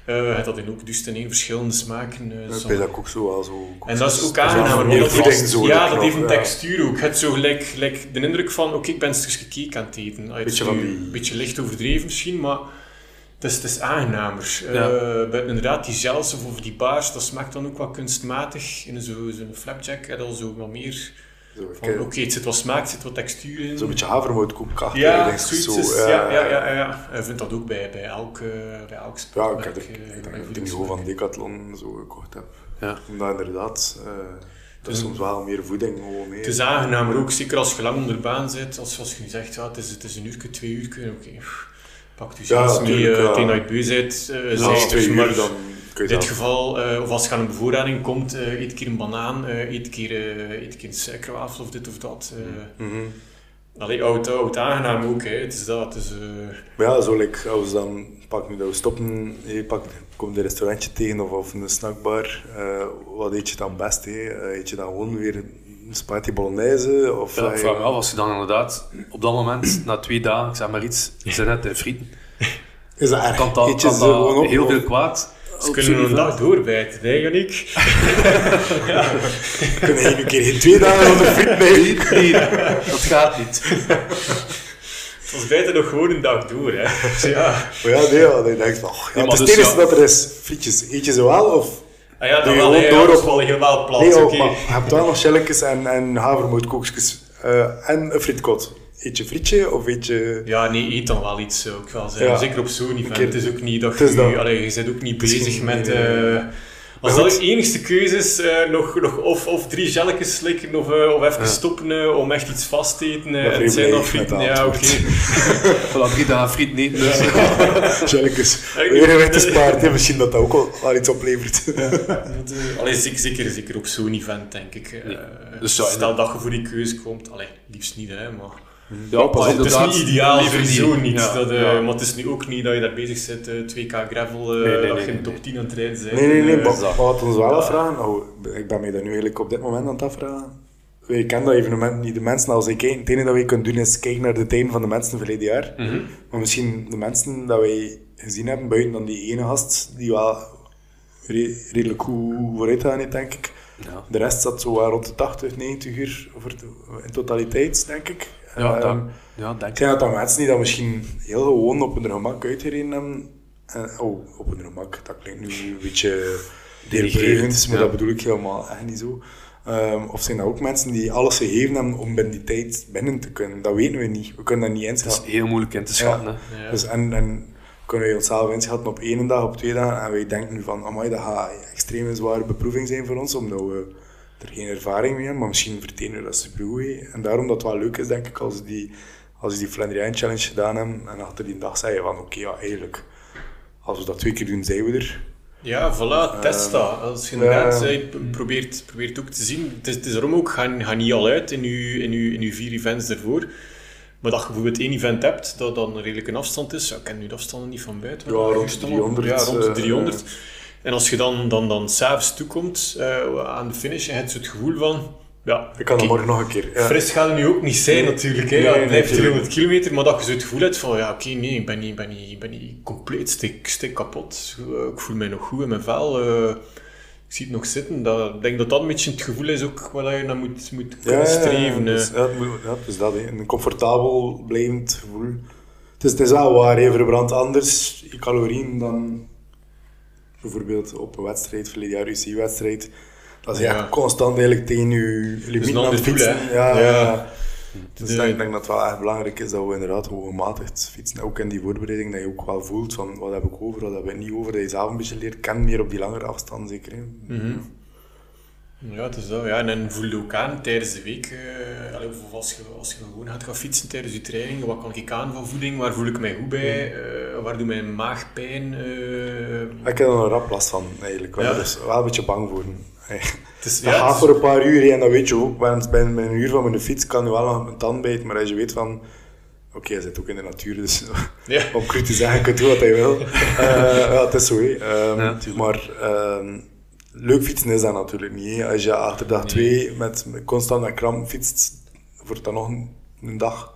Eh je hebt dat in ook dus in één verschillende smaken. eh, Ik sommige- weet dat ook zo wel zo... en dat is ook aangenaam. want meer dat ja, dat heeft een ja. textuur ook. Je hebt zo gelijk, gelijk de indruk van, oké, ik ben een stukje cake aan het eten. Ah, het is Beetje van nu die- Een beetje licht overdreven misschien, maar het is, het is aangenamer. Ja. Eh, bij- inderdaad, die of, of die baars, dat smaakt dan ook wat kunstmatig. In zo'n zo flapjack heb je al zo wat meer Oké, het zit wat smaak, het zit wat textuur in. Zo'n beetje havermoutkoek ja, denk ik, zoiets zo, is, ja, ja, ja, ja, ja. Je vindt dat ook bij, bij elk, eh, bij elk Ja, ik heb eh, ik, ik denk bij dat ik die voedingsmerk. niveau van Decathlon zo gekocht heb. Ja. Omdat inderdaad, eh dat is soms wel meer voeding gewoon mee. Het is aangenamer ook, zeker als je lang onder baan zit. Als, als je nu zegt, ja, het, is, het is een uur, twee uur, oké. pak je Ja, zelfs mee eh, ja. tegen dat je beu bent. eh, Dus zij- als twee maar uur, dan in dit geval, eh, of als je aan een bevoorrading komt, eh, eet een keer een banaan, eh, eet een keer, eet een keer een suikerwafel of dit of dat. eh. Mhm. Allee, oud, oud, aangenaam ook, hè. het is dat. Het is, eh, Maar ja, zo like, als we dan pak nu dat we stoppen, je pak, komt een restaurantje tegen of, of een snackbar, eh, wat eet je dan best? Hè? Eet je dan gewoon weer een spaghetti bolognese? Of, Ja, ik vraag me af, als je dan inderdaad op dat moment, na twee dagen, ik zeg maar iets, je zijn net frieten, is dat erg? kan dat, kan dat heel veel kwaad ze op kunnen een dag doorbijten, hè, Yannick? Kun je een keer geen twee dagen onder friet mee? Nee, dat gaat niet. Soms bijten nog gewoon een dag door, hè. Dus ja. Maar ja, nee, ja, dan denk ik van, oh, ja, Nee, het is het dus ja- dat er is. Frietjes, eet je ze wel? Of... Ah ja, dan je wel, door ja, op- wel helemaal plat, Nee, ook, oké. maar je hebt wel nog shelletjes en, en havermoutkoekjes eh, en een frietkot. Eet je frietje of eet je... Ja, nee, eet dan wel iets, zou ik wel zeggen. Ja. Zeker op zo'n event. keer- Het is ook niet dat je... is dat. Allee, je bent ook niet bezig met... nee, nee, nee. eh, als dat je enigste keuze is, eh, nog, nog of, of drie gelletjes slikken of, eh, of even Ja. stoppen eh, om echt iets vast te eten. eh, het ik zijn dan frieten. Ja, oké. Voilà, drie dagen frieten eten, dus. Ik- Weer een weg te spaard, hè. misschien dat dat ook wel, wel iets oplevert. Dat, allee, zeker, zeker, zeker op zo'n event, denk ik. Dus stel dat je voor die keuze komt. Allee, liefst niet, hè, maar... Ja, pas het is niet ideaal, sowieso niet. Ja, dat, eh, ja. Maar het is nu ook niet dat je daar bezig zit, eh, 2K gravel, eh, Nee, nee, dat nee, je in nee, top nee. 10 aan het rijden bent. Nee, nee, nee. Maar, maar wat we ons wel afvragen, nou, ik ben mij dat nu eigenlijk op dit moment aan het afvragen. Wij kennen dat evenement niet. De mensen, als ik kijk, het enige dat wij kunnen doen is kijken naar de tijden van de mensen verleden jaar. Mhm. Maar misschien de mensen dat wij gezien hebben, buiten dan die ene gast, die wel re- redelijk goed vooruit gaan, denk ik. Ja. De rest zat zo rond de 80, 90 uur voor de- in totaliteit, denk ik. Ja, Ehm, dat, ja, denk ik ik. denk dat dat mensen die dat misschien heel gewoon op hun gemak uitgereden hebben. En, oh, op hun gemak, dat klinkt nu een beetje denigrerend, maar ja. dat bedoel ik helemaal echt niet zo. Ehm, of zijn dat ook mensen die alles gegeven hebben om binnen die tijd binnen te kunnen? Dat weten we niet. We kunnen dat niet Het is inschatten. heel moeilijk in te schatten. hè. Ja. Dus en, en kunnen wij onszelf inschatten op één dag, op twee dagen, en wij denken nu van, amai, dat gaat een extreem zware beproeving zijn voor ons, omdat we er geen ervaring mee hebben, maar misschien vertenen we dat supergoed. En daarom dat het wel leuk is, denk ik, als die, als die Flandrian Challenge gedaan hebben, en achter die dag zeggen van, oké, ja, eigenlijk, als we dat twee keer doen, zijn we er. Ja, voilà, test dat. Als je inderdaad zei, p- probeert, probeert ook te zien. Het is, het is daarom ook, ga, ga niet al uit in je, in, je, in je vier events ervoor. Maar dat je bijvoorbeeld één event hebt, dat dan redelijk een afstand is. Ja, ik ken nu de afstanden niet van buiten. Ja, rond de allemaal- 300, Ja, rond de eh, 300. En als je dan, dan, dan s'avonds toekomt eh, aan de finish, en je het gevoel van... Ja, Ik kan dat morgen nog een keer. Ja. Fris gaat het nu ook niet zijn natuurlijk. Hè. Nee, Ja, het nee, blijft natuurlijk. 300 kilometer, maar dat je zo het gevoel hebt van ja, oké, nee, ik ben niet, ben niet, ben niet compleet stik, stik kapot. Eh, Ik voel mij nog goed in mijn vel. eh, ik zie het nog zitten. Dat, ik denk dat dat een beetje het gevoel is ook waar je naar moet, moet Ja, kunnen ja, ja, streven. dus, ja, het moet, ja, het is dat, een comfortabel blijvend gevoel. Het is, het is wel waar, je verbrandt anders je calorieën dan bijvoorbeeld op een wedstrijd, verleden jaar UC-wedstrijd. Dat is Ja. constant eigenlijk tegen je limiet een aan het fietsen. Ja, Ja. Dus De- ik denk, denk dat het wel echt belangrijk is dat we inderdaad gewoon gematigd fietsen. Ook in die voorbereiding, dat je ook wel voelt van wat heb ik over, wat heb ik niet over. Dat je zelf een beetje leert kennen, meer op die langere afstand zeker. hè. Ja, het is dat. Ja, en dan voel je ook aan tijdens de week, eh, allee, of als je, als je gewoon gaat gaan fietsen tijdens je training, wat kan ik aan van voeding, waar voel ik mij goed bij, eh, waar doet mijn maag pijn. eh. Ik heb er een rap last van, eigenlijk. wel. Ja. Dus wel een beetje bang voor. het is, Dat ja, gaat het is- voor een paar uur en dat weet je ook. Want bij een, bij een uur van mijn fiets kan je wel nog een tand bijten, maar als je weet van... Oké, hij zit ook in de natuur, dus ja. om cru te zeggen, je kunt doen wat hij wil. Eh, ja, het is zo. Ehm, maar ehm, leuk fietsen is dat natuurlijk niet. hè. Als je achter dag twee met, met constant met kramp fietst, wordt dat nog een een dag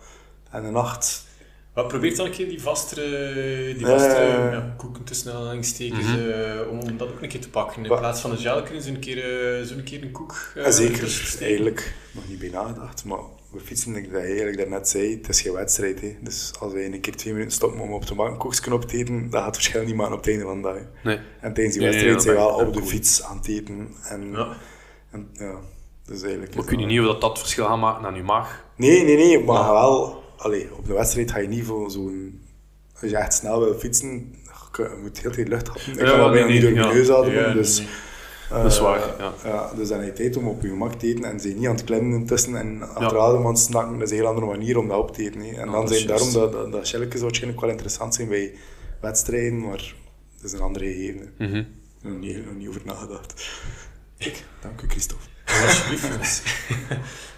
en een nacht. Wat probeert dan een keer die vastere, die vastere Eh. ja, koeken tussen aanhalingstekens, eh, om, om dat ook een keer te pakken. In plaats van een gelken, zo'n keer, eh, zo'n keer een koek. eh, Ja, zeker, eigenlijk nog niet bij nagedacht, maar we fietsen, ik dat je eigenlijk daarnet zei, het is geen wedstrijd. Hè. Dus als wij een keer twee minuten stoppen om op de koekjes op te eten, dat gaat het verschil niet maken op het einde van de dag. Nee. En tijdens die wedstrijd nee, zijn we wel op de fiets aan het eten. En, Ja. en, ja, dus eigenlijk Maar weet dat- niet of dat, dat verschil gaat maken aan je maag. Nee, nee, nee, maar wel... Allee, op een wedstrijd ga je niet voor zo'n... Als je echt snel wil fietsen, je moet heel veel lucht hebben. Ik Ja, kan dat bijna niet door mijn neus ademen, dus... eh, Dat is waar, ja. ja. Dus dan heb je tijd om op je gemak te eten en ze niet aan het klemmen intussen en aan het snakken. Dat is een heel andere manier om dat op te eten. En Ja, dan is zijn daarom dat, dat, dat waarschijnlijk wel interessant zijn bij wedstrijden, maar dat is een andere gegeven. hè. Mhm. Nog niet, nog niet over nagedacht. Kijk, dank u Christophe. Alsjeblieft, jongens.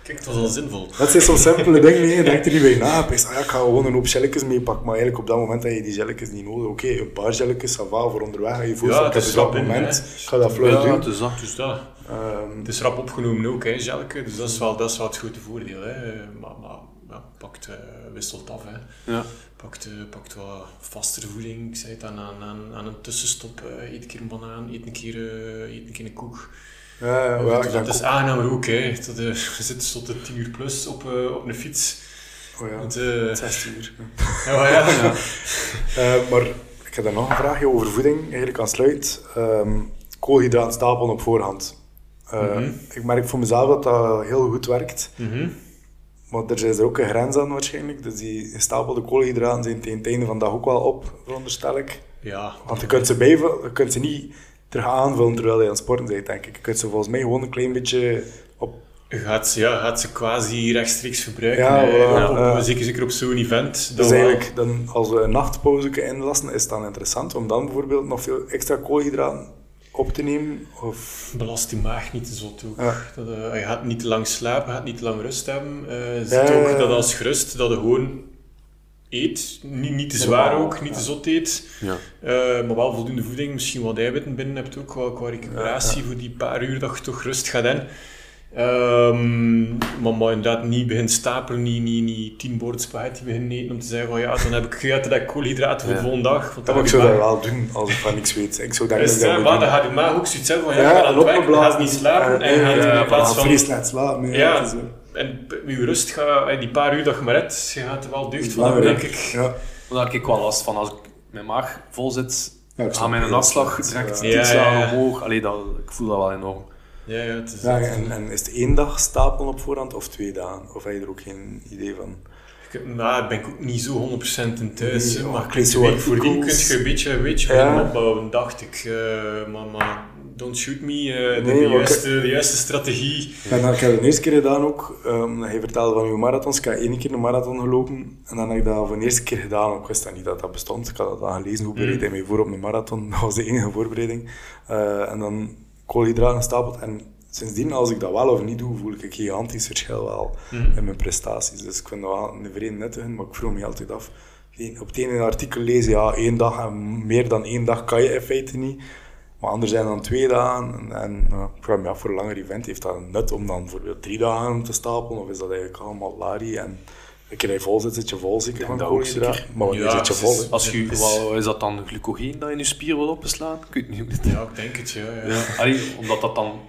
Kijk, het was al zinvol. Dat zijn zo'n simpele dingen, nee, je denkt er niet bij na. Je ah, ja, ik ga gewoon een hoop gelletjes meepakken, maar eigenlijk op dat moment heb je die gelletjes niet nodig. Oké, een paar gelletjes, ça va, voor onderweg. En je voelt Ja, heb op rap dat moment, ik ga dat vlug Ja, doen. het is dat. Dus dat. Ehm, Het is rap opgenomen ook, hè, Jelke. Dus dat is wel, dat is wel het grote voordeel. Hè. Maar, maar ja, pakt, eh, wisselt af. Hè. Ja. Pakt, eh, pakt wat vastere voeding. Ik zei het aan, aan, aan, aan een tussenstop. eh, eet een keer een banaan, eet een keer, eet een, keer een koek. Ja, ja, ja, dat is aangenamer ook. Hè. Dat, eh, je zit tot de 10 uur plus op, eh, op een fiets. oh ja, eh, 16 uur. ja, maar ja. Eh, maar ik heb daar nog een vraagje over voeding, eigenlijk aan sluit. Ehm koolhydraten stapelen op voorhand. Eh, Mhm. Ik merk voor mezelf dat dat heel goed werkt. Mhm. Maar er is er ook een grens aan waarschijnlijk. Dus die gestapelde koolhydraten zijn tegen het einde van de dag ook wel op, veronderstel ik. Ja, Want je kunt ze, bijvullen, je kunt ze niet terug aanvullen terwijl je aan het sporten bent, denk ik. Je kunt ze volgens mij gewoon een klein beetje op... Je gaat, ze- ja, gaat ze quasi rechtstreeks verbruiken. Ja, Op- ja. zeker, zeker op zo'n event. Dus eigenlijk, dan, als we een nachtpauze inlassen, is het dan interessant om dan bijvoorbeeld nog veel extra koolhydraten op te nemen? Of... Belast die maag niet te zot ook. Ja. Dat, eh, je gaat niet te lang slapen, je gaat niet te lang rust hebben. Eh je ziet Ja, ook dat als je rust, dat je gewoon eet. Niet, niet te zwaar ook, niet te ja. zot eet. Ja. Eh, maar wel voldoende voeding, misschien wat eiwitten binnen hebt ook, qua, qua recuperatie voor die paar uur dat je toch rust gaat in. Ehm, maar, maar inderdaad niet beginnen stapelen, niet, niet, niet tien borden spaghetti beginnen eten om te zeggen van ja, dan heb ik gegeten dat ik koolhydraten voor de Ja. volgende dag. Want Ja, maar ik zou je dat wel doen als ik van niks weet. Ik zou dat dat hè, moet maar dan gaat je maag ook zoiets hebben van ja, Ja, aan het werk, dan gaat niet slapen en, Ja, gaat ja, in plaats van... vreselijk laat slapen. Ja, En met je rust, ga, die paar uur dat je maar hebt, je gaat er wel deugd van denk ik. Ja. Daar heb ik wel last van. Als ik mijn maag vol zit, Ja, snap aan mijn afslag direct Ja, slagen ja, ja. omhoog. Allee, dat, ik voel dat wel enorm. Ja, ja, het is... Ja, en, en is het één dag stapelen op voorhand of twee dagen? Of heb je er ook geen idee van? Ik, nou, daar ben ik ook niet zo 100% in thuis. Nee, hè, maar ik zo week voordien kun je een beetje, een beetje Ja. opbouwen, dacht ik. Eh, maar, maar don't shoot me, eh, de, Nee, de maar juiste, de juiste strategie. En dan, ik heb het de eerste keer gedaan ook. Um, hij vertelde van uw marathons. Ik heb één keer een marathon gelopen. En dan heb ik dat voor de eerste keer gedaan. Ik wist dat niet dat dat bestond. Ik had dat dan gelezen. Hoe bereid hij mij voor op een marathon? Dat was de enige voorbereiding. Eh, en dan koolhydraten gestapeld. En sindsdien, als ik dat wel of niet doe, voel ik een gigantisch verschil wel in mijn prestaties. Dus ik vind dat wel een vreemd nuttig. Maar ik vroeg me altijd af. Op het ene artikel lezen, ja, één dag en meer dan één dag kan je in feite niet. Maar anders zijn dan twee dagen. En, en ik vraag me af, voor een langer event heeft dat een nut om dan bijvoorbeeld drie dagen te stapelen? Of is dat eigenlijk allemaal lari? En een keer je vol zit, zit je vol zeker van dat ook koolhydraten. Maar wanneer Ja, zit je vol? is-? Als je, is- wel, is dat dan glycogeen dat in je spier wil opslaan? Ik weet niet hoe dit... Ja, ik denk het, ja. ja. Ja. Allee, omdat dat dan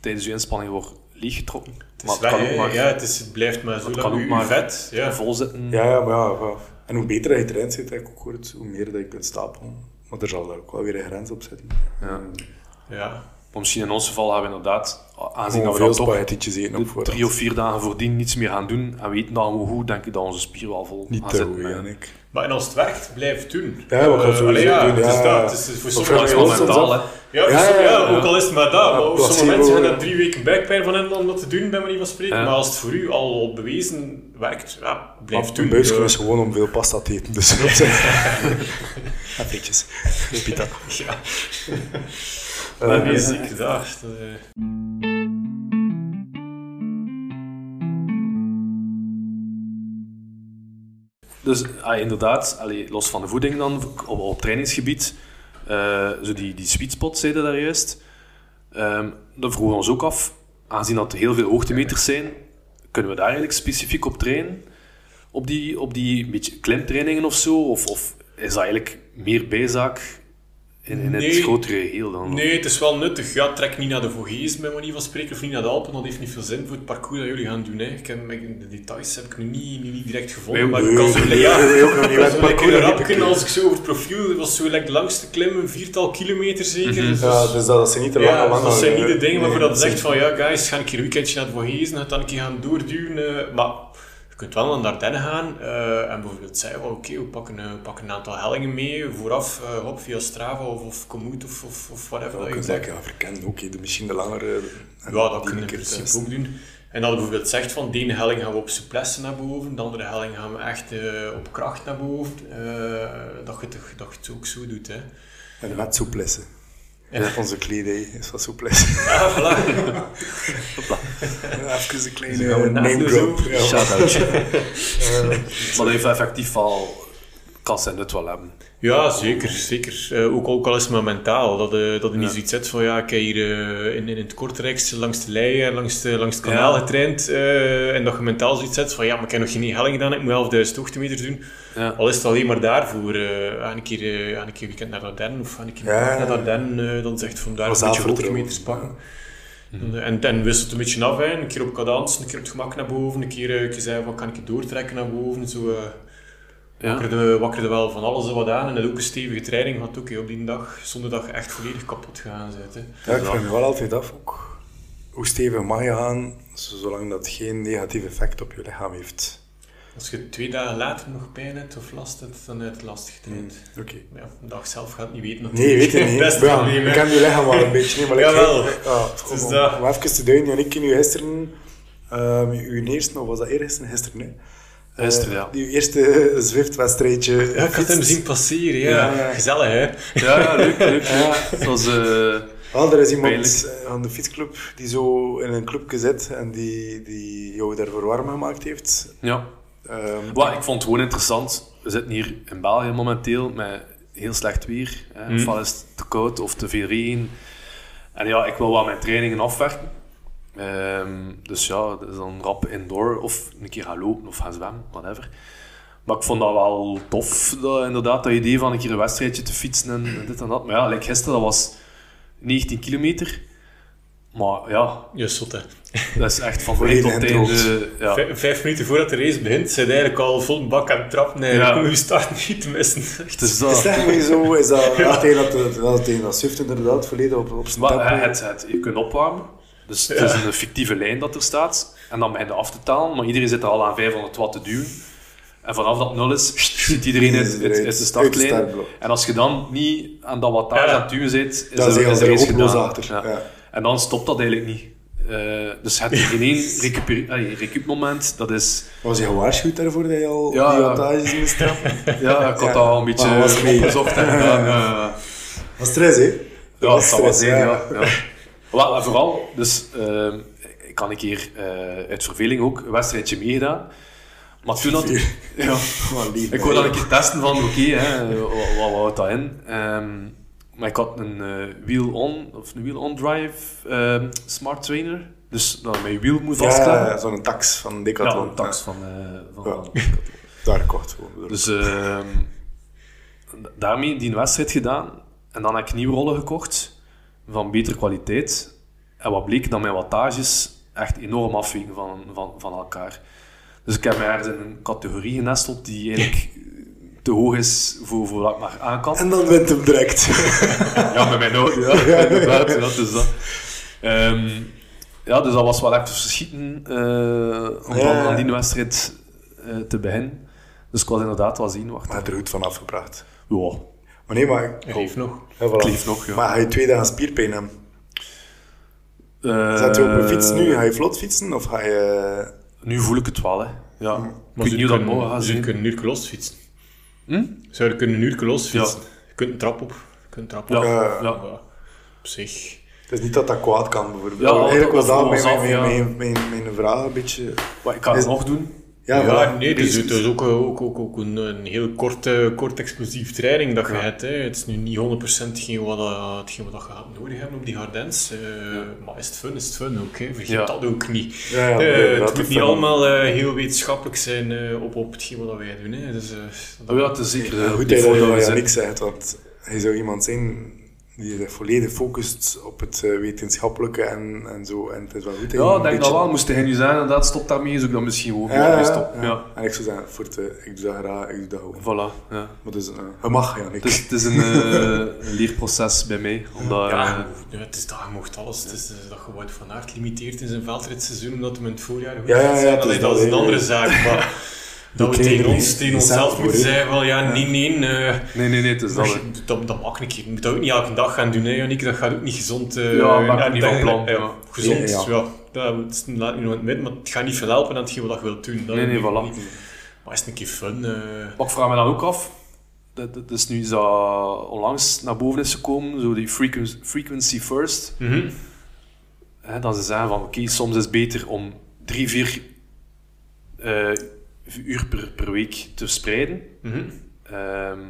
tijdens je inspanning wordt leeggetrokken. Het, Maar het kan ook maar ja, het, is, het blijft maar zo kan ook maar vet. Ja. vol zitten. Ja, ja, maar ja. En hoe beter dat je erin zit, ook hoe meer dat je kunt stapelen. Maar er zal daar ook wel weer een grens op zitten. Ja. ja. Maar misschien in ons geval hebben we inderdaad, aangezien Gewoon dat we veel dan toch eten drie of vier dagen voordien niets meer gaan doen en weten dat we goed, denk ik dat onze spier wel vol Niet te zitten. goed. Maar en als het werkt, blijf het doen. Ja, we gaan Eh, sowieso ja, doen, Het is ja. dat. Het is voor sommigen is Ja, wel ja, mentaal, hè. Ja, Ja, sommige- ja, ja, ja. ook al is het maar dat. Maar sommige mensen hebben ja. er drie weken buikpijn van hebben om dat te doen, bij manier van spreken. Ja. Maar als het voor u al bewezen werkt, ja, blijf Maar doen. Een buisje Eh, is gewoon om veel pasta te eten. Dus frietjes. Pita. Ja, Eh, dat. dat, eh. Dus ah, inderdaad, allee, los van de voeding dan, op, op trainingsgebied, eh, zo die, die sweet spot, zei je daar juist. Ehm dat vroegen we ons ook af, aangezien dat er heel veel hoogtemeters zijn, kunnen we daar eigenlijk specifiek op trainen? Op die, op die beetje klimtrainingen of zo? Of, of is dat eigenlijk meer bijzaak in, in Nee. het grotere geheel dan? Nee, het is wel nuttig. Ja, trek niet naar de Vogees, bij manier van spreken, of niet naar de Alpen. Dat heeft niet veel zin voor het parcours dat jullie gaan doen. Hè. Ik heb, de details heb ik nu niet, nu niet direct gevonden. Nee, maar nee, ik kan zo, nee, ja, nee, lekker rap als ik zo over het profiel, dat was zo like, de langste klim, een viertal kilometer zeker. Dus- Ja, dus dat, dat zijn niet de lange, Ja, lange... dat zijn niet de dingen nee, waarvoor dat je zijn- zegt van ja guys, ga ik hier een weekendje naar het Vogezen, ga dan een keer gaan doorduwen. eh, maar je kunt wel naar de Ardennen gaan eh, en bijvoorbeeld zeggen oké, we pakken, eh, we pakken een aantal hellingen mee vooraf, eh, op via Strava of, of Komoot of, of, of whatever. Ja, dat je dat ja, verkennen ook, de, misschien de langere... en Ja, dat die kunnen we in principe ook doen. En dat je bijvoorbeeld zegt van de ene helling gaan we op souplesse naar boven, de andere helling gaan we echt eh, op kracht naar boven. eh, dat, je het, dat je het ook zo doet. Hè. En met souplesse. Onze kledij is van souplesse. Ja, voilà. Ja, Even een kleine Dus name drop. zo. Ja. Shout-outje. maar dat heeft effectief wel... Kan zijn nut wel hebben. Ja, zeker. zeker. Eh, ook, ook al is het maar mentaal. Dat, eh dat je niet Ja. zoiets zet van ja, ik heb hier eh, in, in het Kortrijks langs de lei, eh, langs, de, langs het kanaal Ja. getraind. eh, en dat je mentaal zoiets zet van ja, maar ik heb nog geen helling gedaan, ik moet 11.000 hoogtemeters doen. Ja. Al is het alleen maar daarvoor. eh aan een keer, eh, aan een keer weekend naar Ardennen of aan een keer Ja. naar Ardennen, eh, dan zegt van daar een beetje hoogtemeters pakken. En, en wisselt een beetje af, hè. een keer op cadans, een keer op het gemak naar boven, een keer, eh, keer zeggen van kan ik het doortrekken naar boven. Zo, eh, Ja. wakkerde, wakkerde wel van alles en wat aan en het ook een stevige training had ook hè, op die dag, zonder dat je echt volledig kapot gegaan bent. Hè. Ja, ik vraag me wel altijd af ook, hoe stevig mag je gaan, zolang dat geen negatief effect op je lichaam heeft. Als je twee dagen later nog pijn hebt of last hebt, dan heb je het lastig getraind. Oké. Maar Ja, een dag zelf gaat het niet weten Nee, weet je niet. Best ja, probleem, ik hè. ken je lichaam wel een beetje. Nee, maar Jawel. Ja, is om, dat. om even te duiden, Janik, u gisteren, ehm uw eerste, of was dat eergisteren? Gisteren, nee. Gisteren, ja. Die eerste Zwift-wedstrijdje. Ja, ik had hem zien passeren, ja. Gezellig, hè? Ja, leuk, leuk. Was... eh, Wel, er is iemand Pijnlijk. eh, aan de fietsclub die zo in een clubje zit en die, die jou daarvoor warm gemaakt heeft. ja. Ehm, Wat, ik vond het gewoon interessant. We zitten hier in België momenteel met heel slecht weer. Hè. Mm. Ofwel is het te koud of te veel regen. En ja, ik wil wel mijn trainingen afwerken. Ehm, dus ja, dat is dan rap indoor of een keer gaan lopen of gaan zwemmen, whatever. Maar ik vond dat wel tof, dat, inderdaad, dat idee van een keer een wedstrijdje te fietsen en, en dit en dat. Maar ja, like gisteren, dat was 19 kilometer. Maar ja, Je zot, hè. dat is echt van begin tot einde. Ja. Vijf, minuten voordat de race begint, zijn eigenlijk al vol een bak aan het trappen en Ja. je start niet te missen. Echt. Dus is dat, dat eigenlijk zo? Is dat ja. dat, dat, dat, dat inderdaad volledig op, op zijn Maar, tempo? eh, het, het, je kunt opwarmen. Dus het is een fictieve lijn dat er staat. En dan begin je af te talen. Maar iedereen zit er al aan 500 watt te duwen. En vanaf dat nul is, zit iedereen uit, uit, uit de de startlijn. En als je dan niet aan dat wattage Ja. aan het duwen zit, is, Dan er- is de er gedaan. Ja. En dan stopt dat eigenlijk niet. Eh, dus het geen één recup-moment. Dat is... Was je gewaarschuwd daarvoor dat je al Ja, die wattages moest trappen? Ja, ik had dat al een beetje mee. opgezocht. en. Was stress, hè? Ja, dat was stress, ja. ja. Ja. Wel, vooral, dus ehm, ik had een keer eh, uit verveling ook een wedstrijdje meegedaan. Maar toen had ik... Ja, lief, ik wou dan een keer testen van, oké, hè, wat, wat houdt dat in? Ehm, maar ik had een eh, wheel-on, of een wheel-on-drive ehm, smart trainer. Dus dat mijn wiel moet vastklappen. Ja, zo'n tax van Ja, Decathlon. een tax van... eh, van, Ja. van- Daar kort gewoon. dus ehm, daarmee die wedstrijd gedaan. En dan heb ik nieuwe rollen gekocht. Van betere kwaliteit. En wat bleek, dat mijn wattages echt enorm afweken van, van, van elkaar. Dus ik heb mij ergens in een categorie genesteld die eigenlijk te hoog is voor, voor wat ik maar aan kan. En dan wint hem direct. Ja, met mijn auto, ja. Inderdaad, ja, dus dat. Ehm, ja, dus dat was wel echt verschieten eh om dan aan die wedstrijd eh, te beginnen. Dus ik was inderdaad wel zenuwachtig. Maar er goed van afgebracht. Ja, Maar nee, maar... Hij leeft nog. Ja, voilà. Nog, ja. Maar ga je twee dagen spierpijn hebben? Eh, Zet je op een fiets nu? Ga je vlot fietsen? Of ga je... Nu voel ik het wel, hè. Ja. Ik Maar ze dat kunnen, gaat ze kunnen een uur los fietsen. Hm? Zouden kunnen een uur los Ja. fietsen. Je kunt een trap op. Je kunt een trap Ja, op. Ja. ja. Op zich. Het is niet dat dat kwaad kan, bijvoorbeeld. Ja, Eigenlijk dat- was dat mijn, mijn, mijn, ja. mijn, mijn, mijn vraag een beetje... Wat ik Is- het nog doen. Ja, Ja, voilà. nee, het is, Bezig. het is ook, ook, ook, ook een, een heel korte, kort explosief training dat je hebt. Hè. Het is nu niet 100% hetgeen wat, eh, hetgeen wat je gaat nodig hebben op die Hardens. eh, Maar is het fun, is het fun ook. Hè. Vergeet Ja. dat ook niet. Ja, ja, Eh, het moet niet fun. allemaal eh, heel wetenschappelijk zijn eh, op, op hetgeen wat wij doen. Hè. Dus, eh, dat- Oh ja, is zeker goed dat je dat niks zegt, want hij zou iemand zijn die zich volledig focust op het eh, wetenschappelijke en, en zo. En het is wel goed dat Ja, ik denk dat wel. Moest hij nu zijn, inderdaad, stop daarmee, zou ik dan misschien ook Ja, wel ja, ja. En ik zou zeggen, voor het, eh, ik doe dat graag, ik doe dat gewoon. Voilà, ja. Maar dus, eh, mag, ja, Het is, het is een, eh, leerproces bij mij. Omdat, Ja, ja, het is dat je mocht alles. Het is dat je Wout van Aert limiteert in zijn veldritseizoen omdat hij in het voorjaar goed Ja, ja, gaat ja, zijn. het is Allee, dat, dat is een andere zaak. Maar dat we tegen ons, tegen onszelf moeten zeggen van ja, Ja. nee, nee. eh, nee, nee, nee, het is dat. dat, dat mag keer. Je moet dat ook niet elke dag gaan doen, hè. Dat gaat ook niet gezond. eh, Ja, niet dat- van plan. Gezond, Ja, ja. is- laat niemand met, maar het gaat niet veel helpen aan hetgeen wat je wilt doen. Dat Nee, nee, voilà. niet. Maar is het een keer fun? eh, Maar ik vraag me dan ook af, dat, dat is nu is dat onlangs naar boven is gekomen, zo die frequency, frequency first. mhm. Hè, dat ze zeggen van, oké, soms is het beter om drie, vier eh, uur per, per week te spreiden. Mhm. Ehm,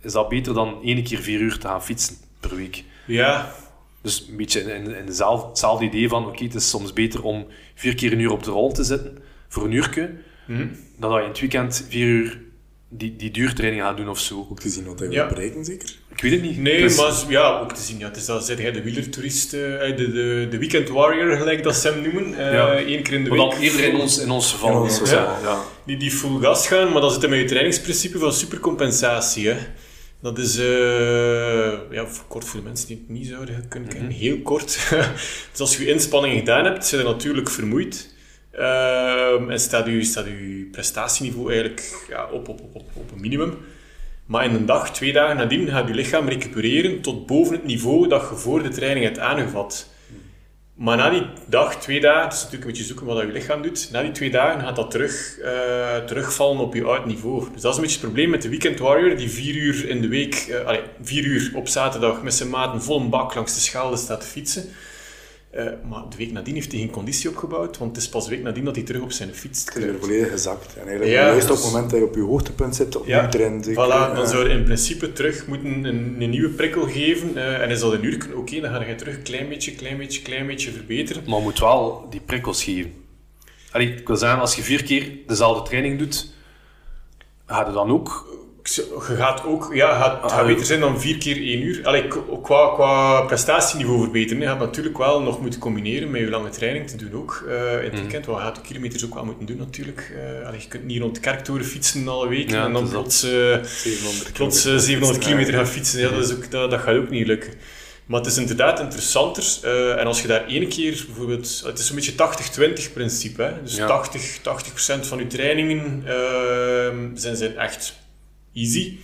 is dat beter dan één keer vier uur te gaan fietsen per week? Ja, Dus een beetje in, in dezelfde, hetzelfde idee van, oké, het is soms beter om vier keer een uur op de rol te zitten, voor een uurtje, mhm. dan dat je in het weekend vier uur die, die duurtraining gaat doen of zo. Ook te zien wat hij Ja. wil bereiken, zeker? Ik weet het niet. Nee, Dus- maar ja, ook te zien. Ja, het is dat, zeg jij de wielertoerist, eh, de, de, de weekend warrior, gelijk dat ze hem noemen. eh Ja. Eén keer in de Maar week. dan eerder in ons, in ons geval. Ik geval. zeggen, ja. Die, die full gas gaan, maar dat zit met je trainingsprincipe van supercompensatie. Hè. Dat is, eh, ja, voor kort voor de mensen die het niet zouden kunnen kennen, heel kort. dus als je je inspanning gedaan hebt, zit je natuurlijk vermoeid. Ehm, en staat je, staat je prestatieniveau eigenlijk ja, op, op, op, op, op een minimum. Maar in een dag, twee dagen nadien, gaat je lichaam recupereren tot boven het niveau dat je voor de training hebt aangevat. Maar na die dag, twee dagen, het is natuurlijk een beetje zoeken wat je lichaam doet, na die twee dagen gaat dat terug, eh, terugvallen op je oud niveau. Dus dat is een beetje het probleem met de Weekend Warrior, die vier uur in de week, eh, vier uur op zaterdag met zijn maat een volle bak langs de schelde staat te fietsen. Eh, maar de week nadien heeft hij geen conditie opgebouwd, want het is pas de week nadien dat hij terug op zijn fiets Het is kruipt. volledig gezakt. En eigenlijk Ja, juist op dus- het moment dat je op je hoogtepunt zit, opnieuw Ja, zeker. Voilà, dan zou je in principe terug moeten een, een nieuwe prikkel geven. eh, en is dat een uur? Oké, dan ga je terug een klein beetje, klein beetje, klein beetje verbeteren. Maar je moet wel die prikkels geven. Allee, ik wil zeggen, als je vier keer dezelfde training doet, ga je dan ook... Je gaat ook, ja, gaat, het gaat Ah, beter zijn dan vier keer één uur. Allee, qua, qua prestatieniveau verbeteren. Je gaat natuurlijk wel nog moeten combineren met je lange training te doen ook. eh, in Mhm. het weekend, wat gaat de kilometers ook wel moeten doen natuurlijk. Allee, je kunt niet rond kerktoren fietsen alle weken Ja, en dan plots, eh, 700 plots eh, kilometer. 700 kilometer gaan fietsen. Ja, dat, is ook, dat, dat gaat ook niet lukken. Maar het is inderdaad interessanter. en als je daar één keer bijvoorbeeld... Het is een beetje 80-20 principe. Hè? Dus Ja. 80, 80% van je trainingen ehm, zijn, zijn echt easy.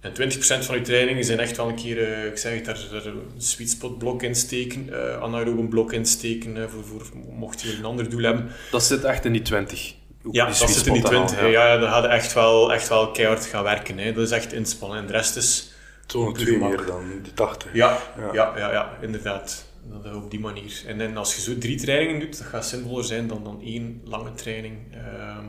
En 20% van je trainingen zijn echt wel een keer, eh, ik zeg het, daar, daar een sweet spot blok insteken, uh, anaerobe blok insteken, eh, voor, voor, mocht je een ander doel hebben. Dat zit echt in die 20. Ook Ja, die dat zit in die spot dan al, 20. Ja, ja dan ga je echt wel, echt wel keihard gaan werken. Hè. Dat is echt inspannen. En de rest is... Zo'n twee meer dan die 80. Ja, Ja. ja. ja, ja, inderdaad. Dat, op die manier. En, dan als je zo drie trainingen doet, dat gaat zinvoller zijn dan, dan één lange training. Ehm,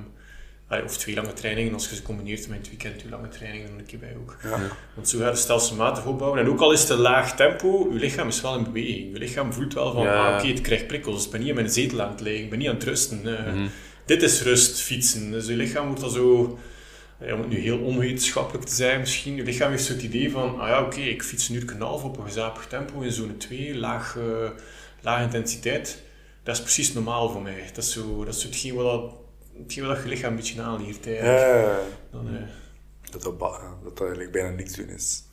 of twee lange trainingen, als je ze combineert met het weekend, twee lange trainingen, dan een keer bij ook. Ja. Want zo ga je stelselmatig opbouwen. En ook al is het een laag tempo, je lichaam is wel in beweging. Je lichaam voelt wel van, Ja. ah, oké, het krijgt prikkels. Ik ben niet in mijn zetel aan het liggen, ik ben niet aan het rusten. Eh, Mhm. Dit is rust, fietsen. Dus je lichaam wordt dan zo... Ja, om het nu heel onwetenschappelijk te zijn misschien. Je lichaam heeft zo het idee van, ah ja, oké, ik fiets een uur en half op een gezapig tempo in zone 2, laag, eh, laag intensiteit. Dat is precies normaal voor mij. Dat is zo, dat is zo hetgeen wat, wat dat je lichaam een beetje aanleert. eigenlijk. Ja, Dan, eh, dat dat, dat dat eigenlijk bijna niks doen is.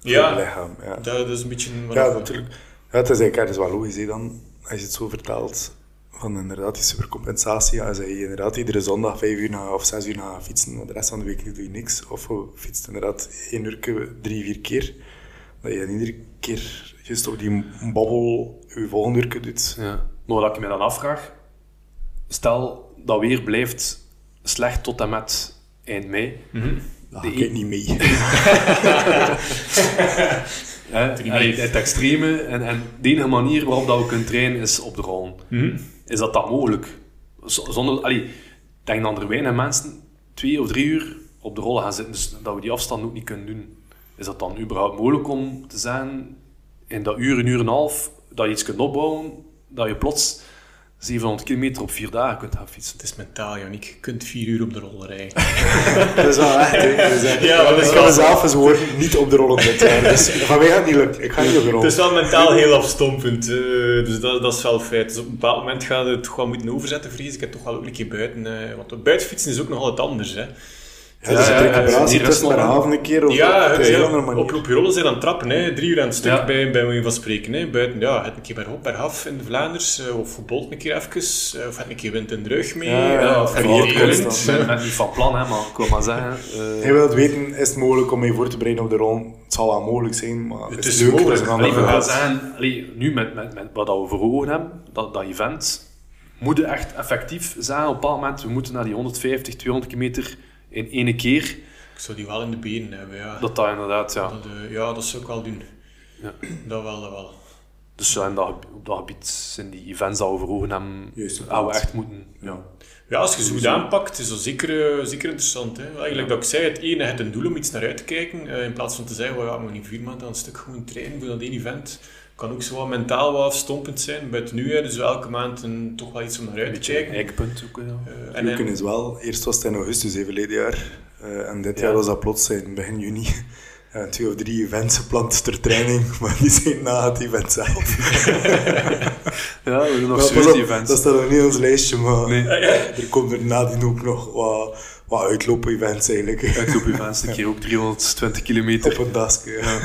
Ja. je lichaam. Ja, dat, dat is een beetje... wat ja natuurlijk. Ja, het is eigenlijk het is wel logisch hè, dan, als je het zo vertelt. Van inderdaad die supercompensatie. Als je inderdaad iedere zondag vijf uur na, of zes uur na fietsen, de rest van de week doe je niks. Of je fietst inderdaad één uur, drie, vier keer. Dat je iedere keer just op die babbel je volgende uur doet. Ja. Maar wat ik me dan afvraag, stel dat weer blijft slecht tot en met eind mei. Dat ga ik niet mee. Hè? Allee, het extreme en, en de enige manier waarop dat we kunnen trainen is op de rollen. Mhm. Is dat dan mogelijk? Z- Zonder, allee, Ik denk dat er weinig mensen twee of drie uur op de rollen gaan zitten, dus dat we die afstand ook niet kunnen doen. Is dat dan überhaupt mogelijk om te zeggen, in dat uur, een uur en een half, dat je iets kunt opbouwen, dat je plots 700 kilometer op vier dagen kunt gaan fietsen? Het is mentaal, Janik. Je kunt vier uur op de roller rijden. Dat is wel echt, hè. Ja, maar dat is ik wel- ga mezelf eens niet op de rollen dit jaar. Dus van mij gaat het niet lukken. Ik ga niet op de Het rollen. is wel mentaal heel afstompend. eh, dus dat, dat is wel feit. Dus op een bepaald moment gaat het toch wel moeten overzetten, vrees ik. En toch wel ook een keer buiten. eh, want buiten fietsen is ook nog altijd anders. Hè. Ja, dus Ja, een ja, ja, recuperatie die tussen per haven een keer of Ja, op een het- heel ja, andere manier. op, rollen zijn aan het trappen. Hè. Drie uur aan het stuk Ja. bij, bij manier van spreken. Hè. Buiten, ja, het een keer bergop, bergaf in de Vlaanders. eh, of Bolt een keer even. eh, of het een keer wind in de rug mee. Ja, ja, eh, of. Ik ben, niet van plan, hè, maar ik wil maar zeggen... eh, Hij wil het weten, is het mogelijk om je voor te bereiden op de rol? Het zal wel mogelijk zijn, maar Het het is is leuk. mogelijk. Allee, we gaan zeggen, allee, nu met, met, met wat we voor ogen hebben, dat, dat event, moet je echt effectief zijn op een bepaald moment. We moeten naar die 150, 200 kilometer in één keer. Ik zou die wel in de benen hebben, ja. Dat dat inderdaad, ja. Dat, eh, ja, dat zou ik wel doen. Ja. Dat wel, dat wel. Dus ja, in dat, op dat gebied zijn die events dat we voor ogen hebben, gaan we echt moeten... Ja. Ja, als je ze goed aanpakt, is dat zeker, eh, zeker interessant. Hè? Eigenlijk dat ik zei, het ene, het een doel om iets naar uit te kijken, eh, in plaats van te zeggen, we moeten niet vier maanden aan een stuk gewoon trainen voor dat één event. Kan ook zo wat mentaal wat afstompend zijn. Buiten nu, hè, dus elke maand een, toch wel iets om naar uit te kijken. eikpunt ook. Ja. Eh, en, is wel, eerst was het in augustus, even verleden jaar. Eh, en dit Ja. jaar was dat plots in begin juni. Twee of drie events gepland ter training, maar die zijn na het event zelf. ja, we hebben nog op, events. Dat staat nog niet op ons lijstje, maar Nee. er komt er nadien ook nog wat, wat uitloop-events eigenlijk. Uitloop-events, een keer ook 320 kilometer. Op een dasje. Ja.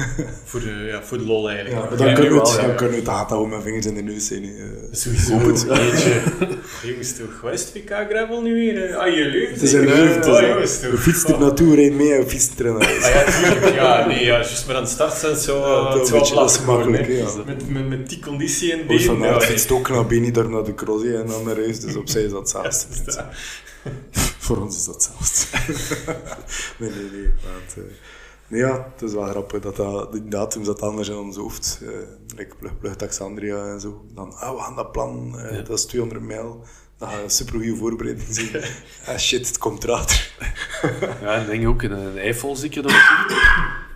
voor, de, ja, voor de lol eigenlijk. Ja, maar dan nu kunnen we het, wel, dan kunnen we het houden met vingers in de neus zijn. hè. Eh, Sowieso. Het. Jeetje. Jongens, toch. Wat is het WK Gravel nu weer? eh? Ah, je leuk. Het is een leuk, het is Oh, een- jongens, toch. We fietsen er naartoe, rijden mee en er naar huis. Ah ja, tuurlijk. Ja, nee, ja, juist maar aan de start zijn het zo, uh, het wel geworden, makkelijk, hè. ja. Met, met, met die conditie in Ooit van been. Aert ja, fietst ook naar Benidorm naar de Crozet en dan naar huis, dus opzij is dat ja, Voor ons is dat hetzelfde. nee, nee, nee. Maar het, eh, nee, ja, het is wel grappig dat, dat die datums dat anders in ons hoofd. eh like Plug, Plug Taxandria en zo. Dan, ah, we gaan dat plan, eh, dat is 200 mijl. Dat gaat een supergoeie voorbereiding zijn. ah shit, het komt later. Ja, en denk ook in een Eiffel dat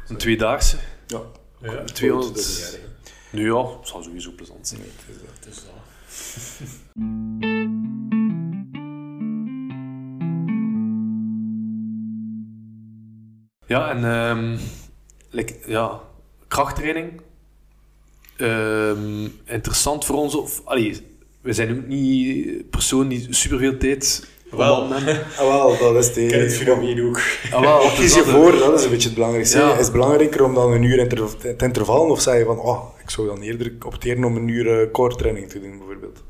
Een tweedaagse. ja, Ja, 200. dat is niet erg. Nu ja, het zal sowieso plezant zijn. Nee, het is dat. het is dat. Ja, en ehm, like, ja, krachttraining. Ehm, interessant voor ons. Of, allee, we zijn ook niet persoon die superveel tijd Wel. Ah, wel, dat is de... Ik het fenomeen ook. Ah, wel, Wat kies je dat is- voor? Dat is een beetje het belangrijkste. Ja. Is het belangrijker om dan een uur inter te intervallen? Of zeg je van, oh, ik zou dan eerder opteren om een uur eh, core training te doen, bijvoorbeeld?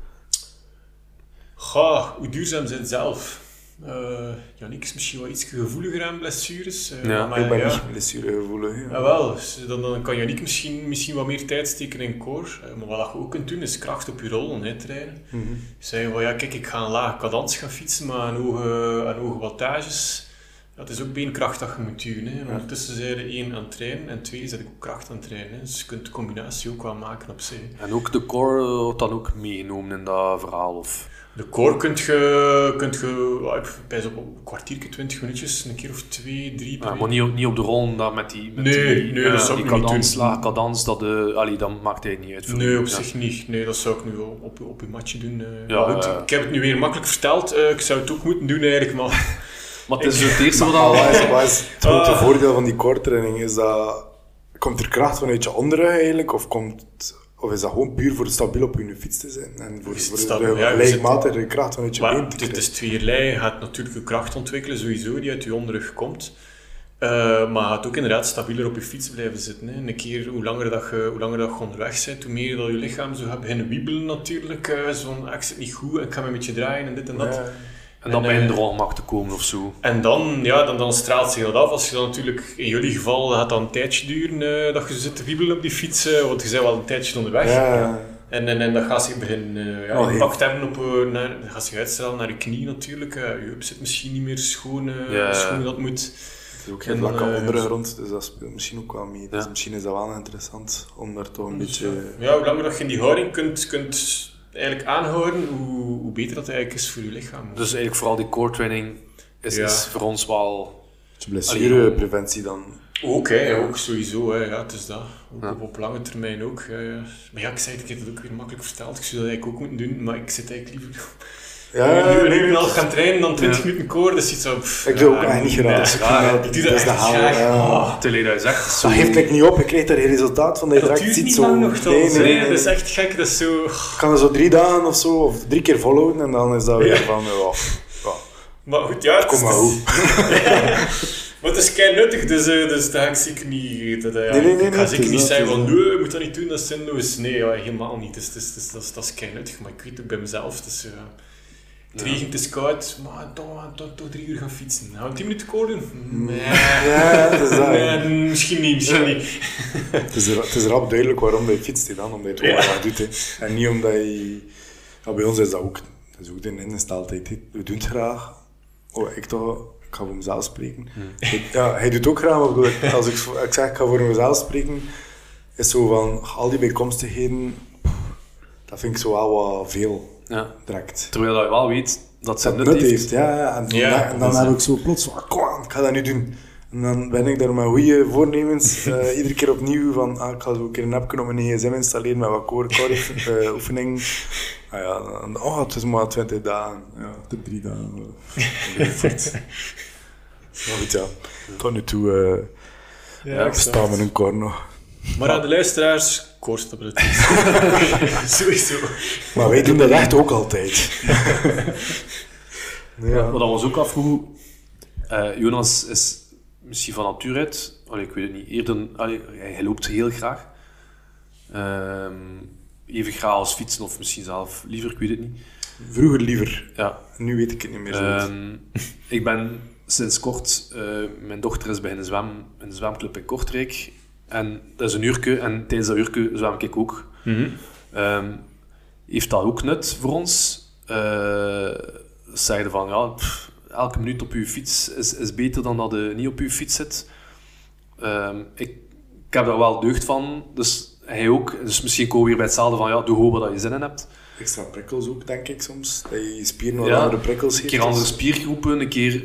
Ga, hoe duurzaam zijn het zelf? Uh, Jannik is misschien wel iets gevoeliger aan blessures. eh, Ja, maar ik ben ja. niet blessuregevoelig. Ja, wel. Dus dan, dan kan Jannik misschien, misschien wat meer tijd steken in core. Eh, Maar wat je ook kunt doen, is kracht op je rollen, hè, trainen. Mhm. Zeggen van ja, kijk, ik ga een lage cadans gaan fietsen, maar aan hoge, aan hoge wattages. Dat is ook beenkracht dat je moet duwen. Hè. En Ondertussen zijn er één aan het trainen en twee zit ik ook kracht aan het trainen. Hè. Dus je kunt de combinatie ook wel maken op zich. En ook de core eh, wordt dan ook meegenomen in dat verhaal. Of... De core kunt je, kunt je bij zo'n een kwartiertje, twintig minuutjes, een keer of twee, drie per Ja, week. maar niet, op- niet op de rol dat met die, met Nee, die, nee, eh, dat zou die ik niet doen. lage cadans, dat, de, allee, dat maakt hij niet uit. voor Nee, op Ja. zich niet. Nee, dat zou ik nu wel op, op je matje doen. eh. Ja, Maar goed, ja. Ik heb het nu weer makkelijk verteld. eh, ik zou het ook moeten doen eigenlijk, maar... Maar het is het eerste wat al... het grote Ah. voordeel van die core training? Is dat, komt er kracht vanuit je onderrug eigenlijk? Of, komt, of is dat gewoon puur voor stabiel op je fiets te zijn? En voor, voor stabiel? de Ja, kracht vanuit je Maar been te krijgen? is tweeërlei. Je gaat natuurlijk je kracht ontwikkelen, sowieso, die uit je onderrug komt. Eh, maar gaat ook inderdaad stabieler op je fiets blijven zitten. Hè. Een keer, hoe langer, dat je, hoe langer dat je onderweg bent, hoe meer dat je lichaam zo gaat beginnen wiebelen natuurlijk. eh, Zo'n, ah, ik zit niet goed, ik ga me een beetje draaien en dit en dat. Ja. En dan En, bij eh, rolmak te komen of zo. En dan, ja, dan, dan straalt zich dat af. Als je dan natuurlijk, in jullie geval, gaat dat een tijdje duren eh, dat je zit te wiebelen op die fiets. eh, want je bent wel een tijdje onderweg. Ja. En, en, en dat gaat zich beginnen uh, ja, Oh, impact hebben op, eh, naar, dat gaat zich uitstralen naar je knie natuurlijk. eh, je heup zit misschien niet meer schoon, eh, Ja. schoon dat moet. Het is ook geen En, vlakke ondergrond, dus dat speelt misschien ook wel mee. Dus Ja. misschien is dat wel interessant om daar toch een Dus, beetje... ja, hoe langer dat je in die houding kunt, kunt eigenlijk aanhouden, hoe, hoe beter dat eigenlijk is voor je lichaam. Dus eigenlijk vooral die core training is, Ja. is voor ons wel... Blessurepreventie dan. Ook, hè, ook sowieso. Hè, ja, het is dat. Ook Ja. op, op lange termijn ook. hè, ja. Maar ja, ik zei het, ik heb het ook weer makkelijk verteld. Ik zou dat eigenlijk ook moeten doen, maar ik zit eigenlijk liever... Ja, nu, nee, nu en al gaan trainen dan 20 Ja. minuten koor, dus iets zo... pff, Ik doe ook ja, eigenlijk niet graag. nee, Dus ik ik doe dat is de echt haal. Oh. Terwijl dat is echt zo... Dat geeft like niet op, je krijgt daar geen resultaat van. Dat Dat duurt niet zo. lang nog toch? Nee, nee, nee, dat is nee. echt gek. Dat is zo... Ik kan er zo drie dagen of zo, of drie keer volhouden en dan is dat weer van, ja, Maar goed, ja, het kom maar hoe. Maar het is kei nuttig, dus, eh, dus dat ga ik zeker niet... Dat, Nee, nee, ik nee, ga nee, zeker het niet zeggen het van, nee, je moet dat niet doen, dat is zinloos. Nee, ja, helemaal niet. Het het het is- dat, is, dat is kei nuttig, maar ik weet ook bij mezelf, het is... het regent, het is koud, maar toch, toch, toch drie uur gaan fietsen. Gaan we tien minuten koorden? Nee. Ja, is dat. Nee, misschien niet, misschien niet. Het is, er, het is rap duidelijk waarom je fietst, hè, dan, omdat je het gewoon Ja. graag doet. Hè. En niet omdat je... Ja, bij ons is dat ook, dat is ook de ingesteldheid. hè. We doen het graag. Oh, ik toch, ik ga voor mezelf spreken. Ik- ja, hij doet ook graag, maar ik bedoel, als ik, ik zeg ik ga voor mezelf spreken, is zo van, al die bijkomstigheden, dat vind ik zo wel wat veel, Ja. direct. Terwijl je wel weet dat ze Dat nut nut heeft. heeft, ja. ja. En dan, Ja, en heb ik zo plots van, kom aan, ik ga dat nu doen. En dan ben ik daar met goede voornemens, eh, iedere keer opnieuw van, ah, ik ga zo een keer een appje op mijn gsm installeren met wat core, core eh, oefeningen. Ah ja, dan, oh, het is maar 20 dagen. Ja, de drie dagen. Maar goed, ja. Tot nu toe eh Ja, ik sta met een core nog. Maar aan de luisteraars, koorstabiliteit. Sowieso. Maar wij doen dat echt ook altijd. ja. Wat we ons ook afvroegen, eh, Jonas is misschien van nature uit, allee, ik weet het niet, eerder, allee, hij, hij loopt heel graag. Ehm, even graag als fietsen of misschien zelf liever, ik weet het niet. Vroeger liever. Ja, Nu weet ik het niet meer zo goed. Ehm, ik ben sinds kort, eh, mijn dochter is bij een, zwem, een zwemclub in Kortrijk. En dat is een uurtje, en tijdens dat uurtje zwem ik ook. Ehm, heeft dat ook nut voor ons? Eh zeiden van, ja, pff, elke minuut op uw fiets is, is beter dan dat je niet op uw fiets zit. Ehm, ik, ik heb daar wel deugd van, dus hij ook. Dus misschien komen we weer bij hetzelfde van, ja, doe gewoon wat je zin in hebt. Extra prikkels ook, denk ik soms. Dat je je spieren wat Ja, andere prikkels Een geeft. keer andere spiergroepen, een keer...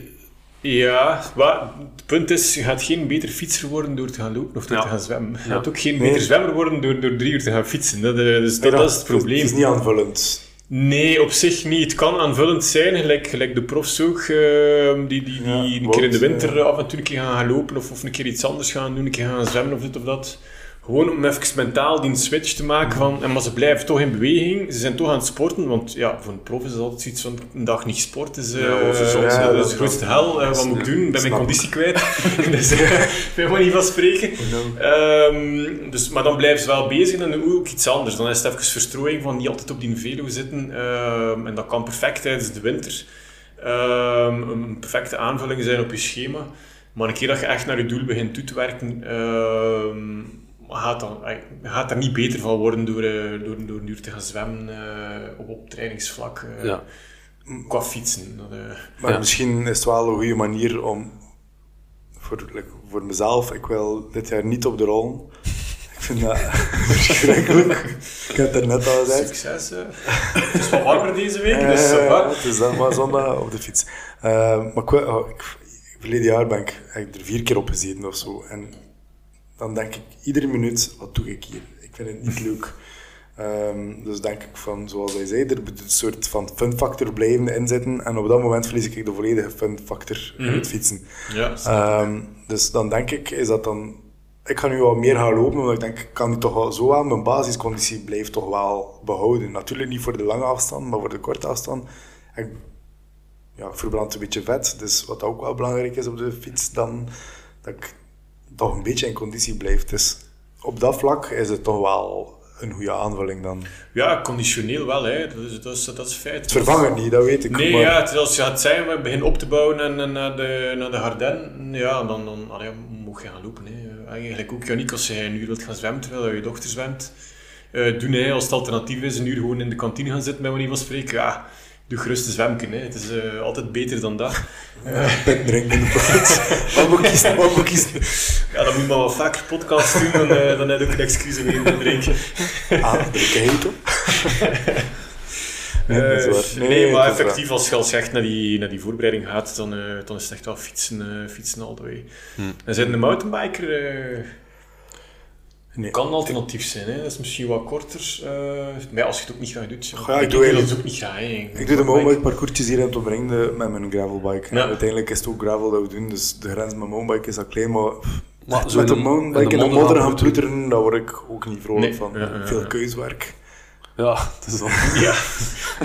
Ja, maar het punt is, je gaat geen beter fietser worden door te gaan lopen of door Ja. te gaan zwemmen. Je Ja. gaat ook geen Nee. beter zwemmer worden door, door drie uur te gaan fietsen. Dat, eh, dus dat, is het probleem. Het is niet aanvullend. Nee, op zich niet. Het kan aanvullend zijn, gelijk, gelijk de profs ook, ehm, die, die, die Ja, een keer in de winter ja. af en toe een keer gaan, gaan lopen of, of een keer iets anders gaan doen, een keer gaan zwemmen of dit of dat. Gewoon om even mentaal die switch te maken van, en maar ze blijven toch in beweging, ze zijn toch aan het sporten, want ja, voor een prof is het altijd zoiets van, een dag niet sport is, eh Ja, dat dat is de grootste hel, Eh, wat moet ik doen? Ik ben mijn conditie kwijt, dus eh, ik ben maar niet van spreken. Ehm, dus, maar dan blijven ze wel bezig en dan doe ook iets anders. Dan is het even verstrooiing van niet altijd op die velo zitten. Ehm, en dat kan perfect tijdens de winter. Ehm, een perfecte aanvulling zijn op je schema. Maar een keer dat je echt naar je doel begint toe te werken, gaat, dan, gaat er niet beter van worden door, eh, door, door een uur te gaan zwemmen eh, op, op trainingsvlak. eh, Ja. Qua fietsen. Dat, eh, Maar Ja. misschien is het wel een goede manier om... Voor, like, voor mezelf, ik wil dit jaar niet op de rollen. Ik vind dat verschrikkelijk. Ik heb het er net al gezegd. succes. eh. het is wat warmer deze week, dus ja, het is dan maar zondag op de fiets. Eh, maar ik, oh, ik, verleden jaar ben ik eigenlijk er vier keer op gezeten of zo. En dan denk ik iedere minuut, wat doe ik hier? Ik vind het niet leuk. Ehm, dus denk ik van, zoals hij zei, er moet een soort van fun factor blijven inzitten. En op dat moment verlies ik de volledige fun factor het fietsen. Ja, Ehm, dus dan denk ik, is dat dan... Ik ga nu wat meer gaan lopen, omdat ik denk, ik kan nu toch wel zo aan. Mijn basisconditie blijft toch wel behouden. Natuurlijk niet voor de lange afstand, maar voor de korte afstand. Ik, ja, ik verbrand een beetje vet, dus wat ook wel belangrijk is op de fiets, dan dat ik toch een beetje in conditie blijf. Dus op dat vlak is het toch wel een goede aanvulling dan. Ja, conditioneel wel, hè. Dat, is, dat, is, dat is feit. Het vervangt het niet, dat weet ik. Nee, maar ja, het als je gaat zijn, we beginnen op te bouwen en, en naar de, naar de Ardennen, ja, dan, dan allee, mocht je gaan lopen. Hè. Eigenlijk ook, Janiek, als jij een uur wilt gaan zwemmen terwijl je dochter zwemt, eh doen hè, als het alternatief is, een uur gewoon in de kantine gaan zitten, bij manier van spreken, ja, doe gerust zwemken. Hè. Het is eh, altijd beter dan dat. pet drinken de. Wat moet kiezen? Wat moet kiezen? Ja, dan moet je maar wat vaker podcast doen, dan, eh, dan heb je ook een excuus om te drinken. Ah, drink jij het op? Nee, dat is Eh, nee, Nee, maar effectief, als je, als echt naar die, naar die voorbereiding gaat, dan, dan is het echt wel fietsen, fietsen all the way. En zijn een mountainbiker Nee. kan alternatief zijn. Hè? Dat is misschien wat korter. eh, maar als je het ook niet graag doet. Ja, ik ik doe dus ook niet graag. hè. Ik doe de mountainbike parcoursjes hier in het omringde met mijn gravelbike. En Ja. uiteindelijk is het ook gravel dat we doen, dus de grens met mountainbike is al klein, maar Maar met in de mountainbike in in de de modder gaan ploeteren, daar word ik ook niet vrolijk Nee. van. Ja, ja, ja. Veel keuswerk. Ja, het is. Ja,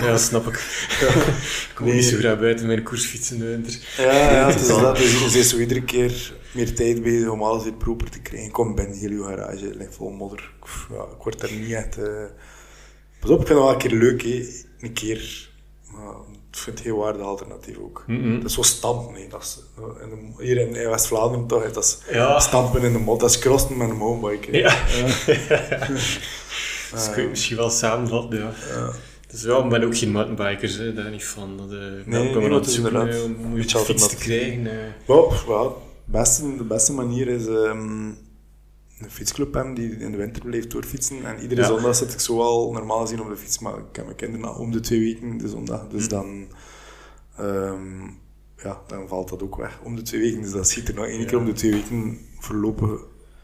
ja dat snap ik. Ik kom Nee. niet zo graag buiten mijn koers fietsen in de winter. Ja, ja het is dat. Dus je zo iedere keer meer tijd bezig om alles weer proper te krijgen. Kom binnen heel je garage, ligt vol modder. Ja, ik word daar niet echt... eh, Pas op, ik vind het wel een keer leuk, hè. Een keer... Maar ik vind het heel waardig alternatief ook. Dat is zo stampen, hè. Dat is, eh, in de- hier in, in West-Vlaanderen toch, dat is Ja. stampen in de mod. Dat is crossen met een mountainbike. Ja. Dus kun je misschien wel samenvatten, ja. Dus ja, ik ben ook geen mountainbikers, hè. daar niet van. Dat, ik ben nee, ook wel dat aan het is zoeken inderdaad om een fiets te krijgen. Wel, wel, beste, de beste manier is ehm, een fietsclub hebben die in de winter blijft doorfietsen. En iedere Ja. zondag zit ik zo al normaal gezien op de fiets, maar ik heb mijn kinderen om de twee weken de zondag. Dus dan, ehm, ja, dan valt dat ook weg om de twee weken. Dus dat schiet er nog één keer om de twee weken voorlopig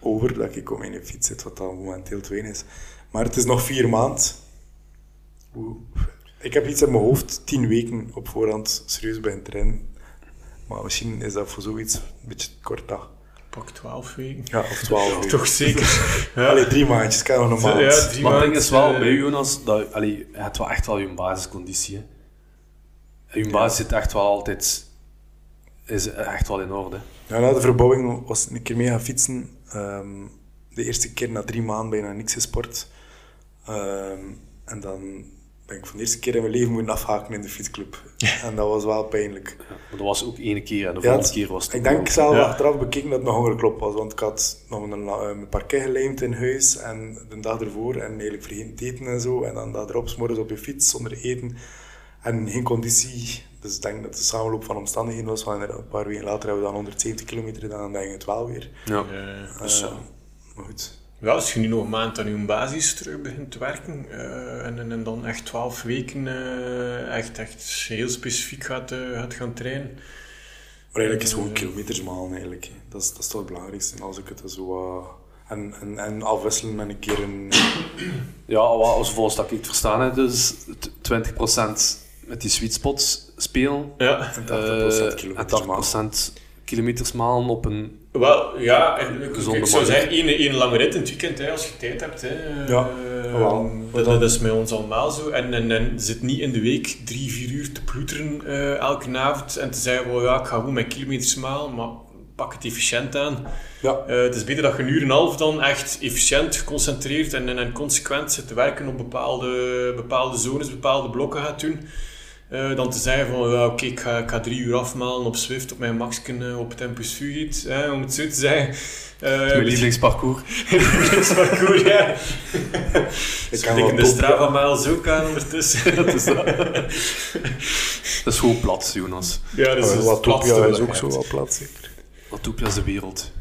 over dat ik op mijn fiets zit, wat dan momenteel twee is. Maar het is nog vier maanden. Oeh. Ik heb iets in mijn hoofd, tien weken op voorhand serieus bij een trainen. Maar misschien is dat voor zoiets een beetje kort dag. Pak 12 weken. Ja, of twaalf weken. Toch zeker. Ja. Allee, drie maandjes, kan nog een maand. Ja, drie Maar het ding is wel eh, bij Jonas, dat, allee, je hebt wel echt wel je basisconditie. Hè. En Je basis zit echt wel altijd... Is echt wel in orde. Ja, na de verbouwing was ik een keer mee gaan fietsen. Ehm, de eerste keer na drie maanden bijna niks gesport. Ehm, en dan ben ik voor de eerste keer in mijn leven moeten afhaken in de fietsclub. En dat was wel pijnlijk. Ja, maar dat was ook één keer en de Ja, volgende keer was het Ik denk zelf Ja. achteraf bekeken dat het nog ongeklop was, want ik had nog een, la- een parket gelijmd in huis en de dag ervoor en eigenlijk vergeten te eten en zo. En dan dat erop, morgens op je fiets zonder eten en geen conditie. Dus ik denk dat het een samenloop van omstandigheden was. Want een paar weken later hebben we dan 170 kilometer gedaan en dan denk je het wel weer. Ja. Eh, Dus, Eh, ja. Maar goed. Ja, als je nu nog een maand aan je basis terug begint te werken eh, en, en, en dan echt 12 weken eh, echt, echt heel specifiek gaat, eh, gaat gaan trainen. Maar eigenlijk is het gewoon kilometers malen eigenlijk. Dat is, dat is toch het belangrijkste. En als ik het zo... en, en, en afwisselen met een keer een... Ja, als volgens dat ik het verstaan heb, dus t- 20% met die sweet spots spelen. Ja, En 80% eh, kilometers en malen. 80% kilometers malen op een... wel, ja, en ik, zou zeggen, één, één lange rit in het weekend, hè, als je tijd hebt. Hè, Ja, Eh, wel. dat, dat is met ons allemaal zo. En, en, en zit niet in de week drie, vier uur te ploeteren eh, elke avond en te zeggen, well, ja, ik ga gewoon mijn kilometers malen, maar pak het efficiënt aan. Ja, Eh, het is beter dat je een uur en een half dan echt efficiënt, geconcentreerd en, en, en consequent zit te werken op bepaalde, bepaalde zones, bepaalde blokken gaat doen. Eh, dan te zeggen van, ja, oké, ik, ga, ik ga drie uur afmalen op Swift, op mijn maxken eh, op Tempus Fugit, hè, om het zo te zeggen. Eh, Mijn lievelingsparcours. lievelingsparcours, ja. ik Ik kan wel de Strava-miles ook aan ondertussen. Dat is, dat. dat is gewoon plat, Jonas. ja, dat is Oh, het wat Topia wat is ook zo wel plat, zeker. Watopia is de wereld.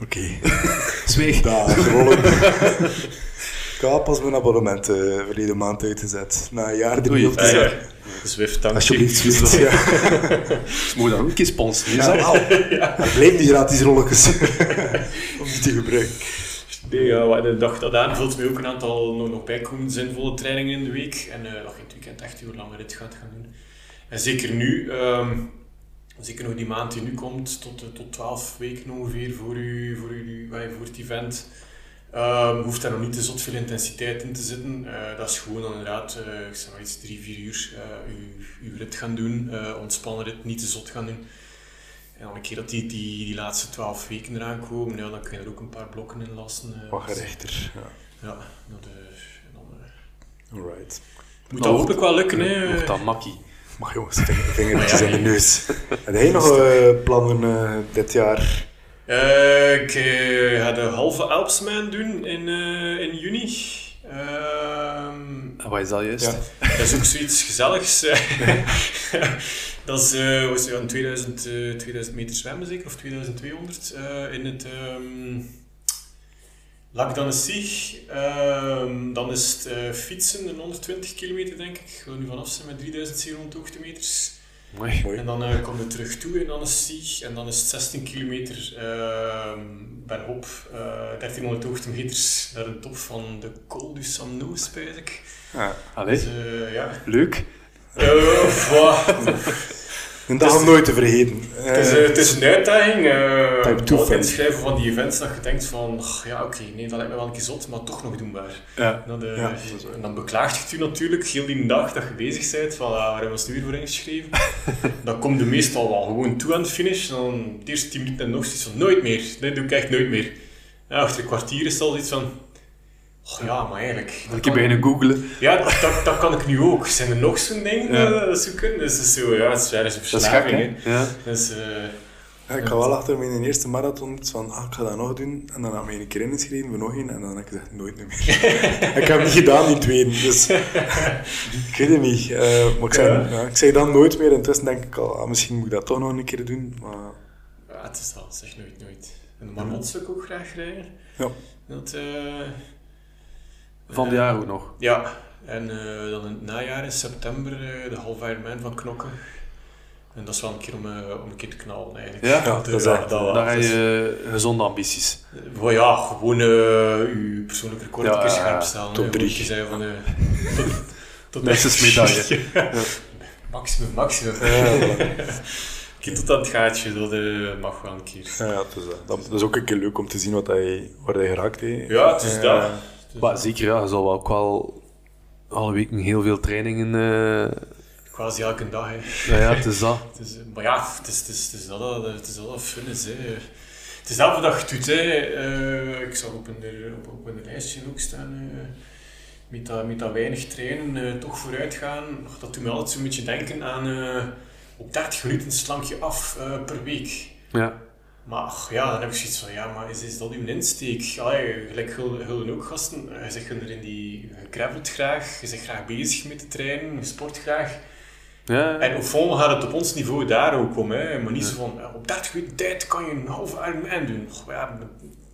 Oké. Zweeg. Daar, had pas mijn abonnement eh, verleden maand uitgezet. Na een jaar op te Ah, ja. Zwift, dank je. Alsjeblieft, Swift. Ja. Moet je dan ook een keer sponsoren. is Ja. Er blijven die gratis rolletjes. Om die te gebruiken. Nee, ja, wat de dag dat aanvult we ook een aantal nog, nog bijkomende zinvolle trainingen in de week. En eh, dat je in het weekend echt een lange rit gaat gaan doen. En zeker nu, ehm, zeker nog die maand die nu komt, tot, eh, tot 12 weken ongeveer voor, u, voor, u, voor het event, ehm, hoeft daar nog niet te zot veel intensiteit in te zitten. Eh, dat is gewoon inderdaad, eh, ik zeg maar iets, 3, 4 uur eh, uw, uw rit gaan doen, eh ontspannen rit, niet te zot gaan doen. En dan een keer dat die, die, die laatste 12 weken eraan komen, ja, dan kun je er ook een paar blokken in lassen. eh, Wat gerechter. Ja. ja, dat, eh, dan, eh, Alright. moet Nou, dat hopelijk wel lukken. Hè. Wordt dat makkie. Maar jongens, ving- vingertjes in de neus. Heb jij nog eh, plannen eh, dit jaar? Eh, ik eh, ga de halve Alpsman doen in, eh, in juni. Ehm, En wat is dat juist? Ja. dat is ook zoiets gezelligs. dat is was ja, een 2000, eh, 2000 meter zwemmen zeker, of 2200 eh, in het... ehm, Lak dan is Sieg, ehm, dan is het fietsen, een 120 kilometer denk ik. Ik wil nu vanaf zijn met 3700 hoogtemeters. Mooi. Mooi. En dan uh, kom je terug toe is Sieg. En dan is het 16 kilometer ehm bergop, eh 1300 hoogtemeters naar de top van de Col du Samnou, spijt ik. Ja. Allee, Dus eh, ja. leuk. Voilà. Een dag om nooit te vergeten. Het is, eh, het is een uitdaging. eh Type te schrijven van die events dat je denkt van, "Ach, ja oké, nee, dat lijkt me wel een keer zot, maar toch nog doenbaar. Ja. Dan, eh, Ja, dat en dan beklaagt je je natuurlijk heel die dag dat je bezig bent, van ah, waar hebben we ons nu weer voor ingeschreven? dan kom je meestal wel gewoon toe aan de finish, dan de eerste 10 minuten en nog zoiets van nooit meer, dit doe ik echt nooit meer. Ja, achter een kwartier is het al iets van, oh ja, maar eigenlijk... dat Ik heb kan- beginnen googlen. Ja, dat, dat, dat kan ik nu ook. Zijn er nog zo'n dingen Ja. eh, zoeken? Dus het is zo, ja, het is ergens een Dat is gek, verslaving. hè? hè. Ja. Dus, eh, Ja, ik ga wel achter mijn eerste marathon van, ah, ik ga dat nog doen. En dan heb ik me een keer ingeschreven voor nog één. En dan heb ik gezegd, nooit meer. ik heb het niet gedaan, die tweede. Dus ik weet het niet. Eh, maar ik, zeg, ja, ik zeg dan nooit meer. Intussen denk ik al, ah, misschien moet ik dat toch nog een keer doen. Maar ja, het is dat, zeg nooit, nooit. En de Marmot zou ik ook graag rijden. ja, Dat, eh, Van de jaar ook nog. Ja, en eh, dan in het najaar in september eh, de half Ironman van Knokken. En dat is wel een keer om, eh, om een keer te knallen eigenlijk. Ja? Ja, dat is echt, wel. Daar heb je gezonde ambities. ja, gewoon eh je persoonlijke record Ja, een keer ja, scherp stellen. Top hè. drie. Moet je zeggen van... eh, tot, tot ja. Maximum, maximum. ja, voilà. Een keer tot aan het gaatje, dat mag wel een keer. ja, het is, dat. dat is ook een keer leuk om te zien wat hij, waar hij geraakt heeft. Ja, het is dat. Dus, Maar zeker, ja, je zal wel ook wel alle weken heel veel trainingen... eh Quasi elke dag. Hè. ja, ja, het is dat. Het is, maar ja, het is, het is, het is dat dat het is dat dat fun is. Hè. Het is elke dag doet. Hè. Eh, ik zag op een, op, op een lijstje ook staan. eh, met, dat, met dat weinig trainen, eh, toch vooruit gaan. Dat doet me altijd zo'n beetje denken aan eh, op 30 minuten slank je af eh, per week. Ja. Maar ach, ja, dan heb ik zoiets van, ja, maar is, is dat uw insteek? Allee, gelijk Gulden Gulden ook gasten, je zegt er in die, je gravelt graag, je bent graag bezig met te trainen, je sport graag. Ja, En op vol gaat het op ons niveau daar ook om, hè. maar niet zo van, op 30 minuten tijd kan je een halve Ironman doen. Goh, ja,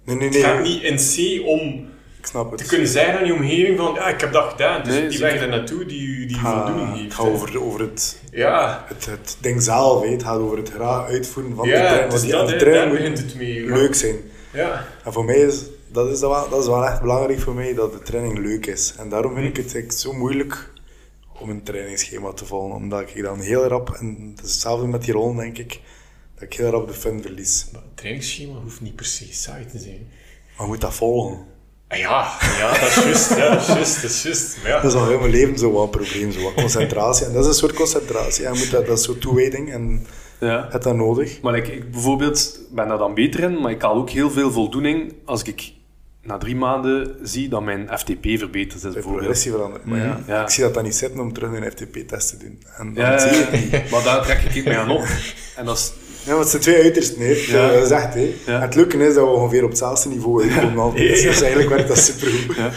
Nee, nee, het gaat nee. niet in C om Ik snap het. te kunnen zeggen aan je omgeving van, ja, ik heb dat gedaan. Dus Nee, die weg daar naartoe die, die je Het voldoening gaat, heeft. het gaat over, over het, Ja, het, het ding zelf. hè. Het gaat over het graag uitvoeren van de trein. Want die dat, de trein begint het mee. leuk zijn. Ja. En voor mij is dat, is dat, wel, dat is wel echt belangrijk voor mij, dat de training leuk is. En daarom vind ik het echt zo moeilijk om een trainingsschema te volgen. Omdat ik dan heel rap, en het is hetzelfde met die rollen denk ik, dat ik heel rap de fun verlies. Maar het trainingsschema hoeft niet per se saai te zijn. Maar je moet dat volgen. Ja, ja, dat is juist, ja, dat is juist, dat is juist. Maar ja, Dat is al heel mijn leven zo wat een probleem, zo wat concentratie. En dat is een soort concentratie. En je moet dat, dat is zo toewijding en ja. het dat nodig. Maar ik, ik bijvoorbeeld ben daar dan beter in, maar ik haal ook heel veel voldoening als ik na drie maanden zie dat mijn FTP verbeterd is. De Bijvoorbeeld. progressie verandert. Maar ja, Ja. ik zie dat dan niet zitten om terug een FTP-test te doen. En dan Ja, zie je het niet. maar daar trek ik me aan op. En dat is, Ja, want het zijn twee uitersten, hè. Ja. dat is echt. Hè. Ja. En Het leuke is dat we ongeveer op hetzelfde niveau uitkomen altijd. Ja. Dus eigenlijk werkt dat supergoed. Ja.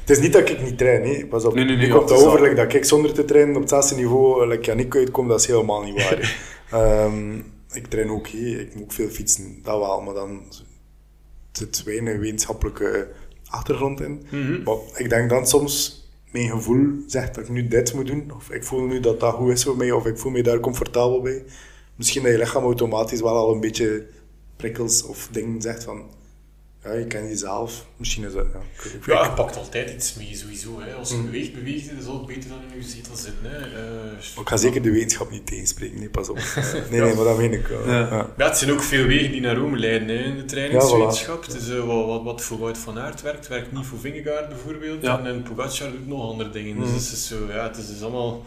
Het is niet dat ik niet train, hè. pas op. Nee, nee, nee, nu ja, komt het dat over dat ik zonder te trainen op hetzelfde niveau like Yannick uitkom, dat is helemaal niet waar. Ehm, ik train ook, hè. ik moet ook veel fietsen, dat wel, maar dan zit weinig wetenschappelijke achtergrond in. Mhm. Maar ik denk dan soms, mijn gevoel zegt dat ik nu dit moet doen, of ik voel nu dat dat goed is voor mij, of ik voel me daar comfortabel bij. Misschien dat je lichaam automatisch wel al een beetje prikkels of dingen zegt van, ja, je kent jezelf. Misschien is dat, ja. je pakt altijd iets mee, sowieso. Hè. Als je beweegt, beweegt het, is ook beter dan in je zetel zitten. Hè. Eh, Maar ik ga zeker de wetenschap niet tegenspreken, nee, pas op. Nee, nee, maar dat meen ik wel. Ja. Ja. Ja, het zijn ook veel wegen die naar Rome leiden hè, in de trainingswetenschap. Het is eh, wat, wat, wat voor Wout van Aert werkt, werkt niet voor Vingegaard bijvoorbeeld. Ja. En, en Pogacar doet nog andere dingen. Mhm. Dus het is, zo, ja, het is dus allemaal...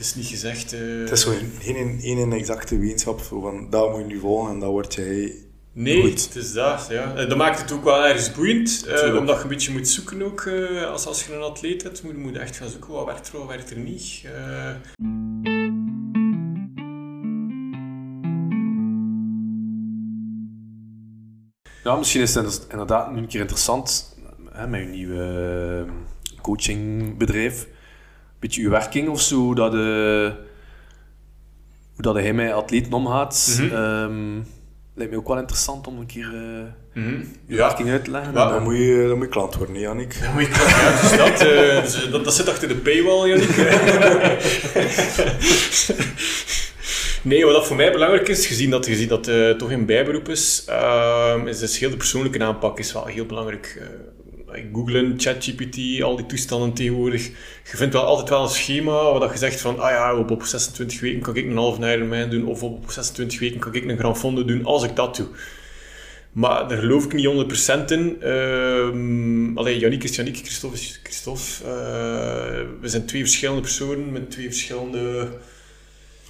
Het is niet gezegd... eh, Het is zo geen één exacte wetenschap, zo van, dat moet je nu volgen en dat word jij... Nee, Goed. het is dat. Ja. Eh, Dat maakt het ook wel ergens boeiend, eh, omdat je een beetje moet zoeken ook. eh, als, als je een atleet hebt, moet je moet je echt gaan zoeken wat werkt er, wat werkt er niet. Eh, ja, misschien is het inderdaad nu een keer interessant hè, met je nieuwe coachingbedrijf. Een beetje uw werking of zo, hoe dat, eh, hoe dat hij met atleten omgaat. Ehm, lijkt mij ook wel interessant om een keer uh, je Ja. werking uit te leggen. En, Dan moet je, dan moet je klant worden, hè, Jannik. Ja, maar ik ja, dus dat, eh, dus, dat, dat zit achter de paywall, Jannik. nee, wat dat voor mij belangrijk is, gezien dat, gezien dat het toch een bijberoep is, ehm, is dus heel de persoonlijke aanpak is wel heel belangrijk. Googlen, ChatGPT, al die toestanden tegenwoordig. Je vindt wel altijd wel een schema waar je zegt van, ah ja, op, op 26 weken kan ik een half Ironman doen, of op 26 weken kan ik een Grand doen, als ik dat doe. Maar daar geloof ik niet 100% in. Ehm allee, Yannick is Yannick, Christophe is Christophe. Eh, we zijn twee verschillende personen met twee verschillende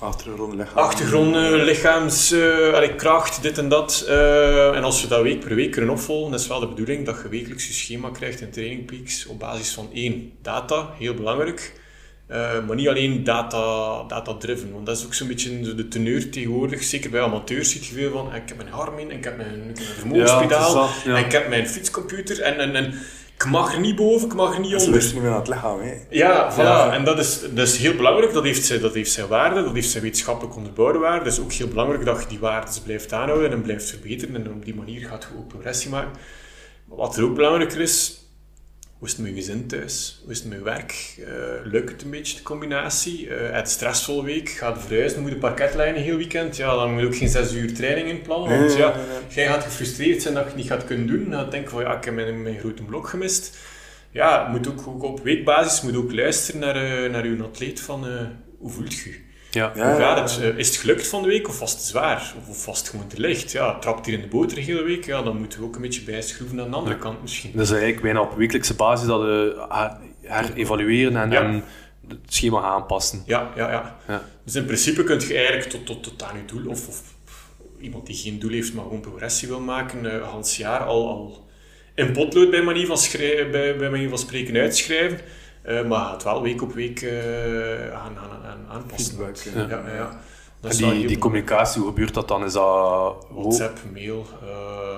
Achtergrond, lichaam. achtergronden, lichaams, eh, allee, kracht, dit en dat. Eh, en als we dat week per week kunnen opvolgen, dat is wel de bedoeling dat je wekelijks je schema krijgt in Training Peaks op basis van één, data, heel belangrijk. Eh, maar niet alleen data, data-driven, want dat is ook zo'n beetje zo de teneur tegenwoordig. Zeker bij amateurs ziet je veel van, ik heb mijn Garmin, en ik heb mijn, ik heb mijn vermogenspedaal, Ja, het is dat, ja. en ik heb mijn fietscomputer, en, en, en ik mag er niet boven, ik mag er niet Ze onder. luisteren niet meer naar het lichaam, hè. Ja, voilà. Ja. En dat is, dat is heel belangrijk. Dat heeft, zijn, dat heeft zijn waarde, dat heeft zijn wetenschappelijk onderbouwde waarde. Het is ook heel belangrijk dat je die waarden blijft aanhouden en blijft verbeteren. En op die manier gaat je ook progressie maken. Maar wat er ook belangrijker is, hoe is het met je gezin thuis? Hoe is het met je werk? Eh, lukt het een beetje, de combinatie? Eh het stressvolle week, gaat verhuizen, moet je parketlijnen heel weekend? Ja, dan moet je ook geen zes uur training inplannen. Want ja, jij gaat gefrustreerd zijn dat je het niet gaat kunnen doen. Dan denk je van, ja, ik heb mijn, mijn grote blok gemist ja, moet ook, ook op weekbasis moet ook luisteren naar, eh, naar uw atleet van hoe voelt je? Ja. Ja. Hoe gaat het? Eh, is het gelukt van de week of was het zwaar? Of, was het gewoon te licht? Ja, trapt hier in de boter de hele week? Ja, dan moeten we ook een beetje bijschroeven aan de andere kant misschien. Is eigenlijk bijna op wekelijkse basis dat we her- herevalueren en, Ja. en het schema aanpassen. Ja, ja, ja. Ja. Dus in principe kun je eigenlijk tot, tot, tot aan je doel, of, of iemand die geen doel heeft, maar gewoon progressie wil maken, eh Hans jaar al, al in potlood bij manier van, bij, bij manier van spreken uitschrijven. Eh, maar gaat wel week op week eh, aan, aan, aan, aanpassen. Feedback, ja. ja. Ja, ja, Dat En die, die communicatie, hoe gebeurt dat dan? Is dat WhatsApp, mail, eh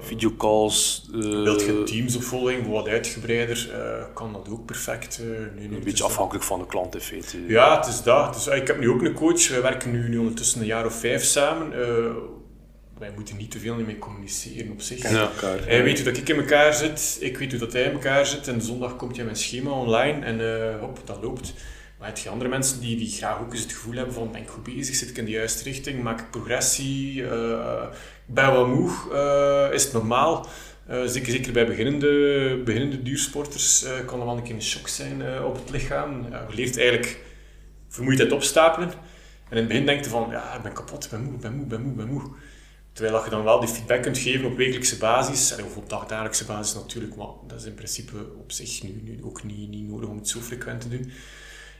videocalls? eh, wilt je teamsopvolging wat uitgebreider, eh, kan dat ook perfect. nee, een het beetje afhankelijk van de klant in feite. Ja, het is dat. Dus, ik heb nu ook een coach. We werken nu, nu ondertussen een jaar of vijf samen. Wij moeten niet te veel mee communiceren op zich. Ja. elkaar. Hij weet hoe dat ik in elkaar zit, ik weet hoe dat hij in elkaar zit. En zondag komt hij mijn schema online en eh, hop, dat loopt. Maar heb je andere mensen die, die graag ook eens het gevoel hebben van ben ik goed bezig, zit ik in de juiste richting, maak ik progressie, eh, ik ben wat moe, eh, is het normaal? Eh, zeker, zeker bij beginnende, beginnende duursporters eh, kan dat wel een keer een shock zijn eh, op het lichaam. Ja, je leert eigenlijk vermoeidheid opstapelen. En in het begin denk je van, ja, ik ben kapot, ik ben moe, ik ben moe, ik ben moe, ik ben moe. Terwijl dat je dan wel die feedback kunt geven op wekelijkse basis, of op dagdagelijkse basis natuurlijk, maar dat is in principe op zich nu, nu ook niet, niet nodig om het zo frequent te doen.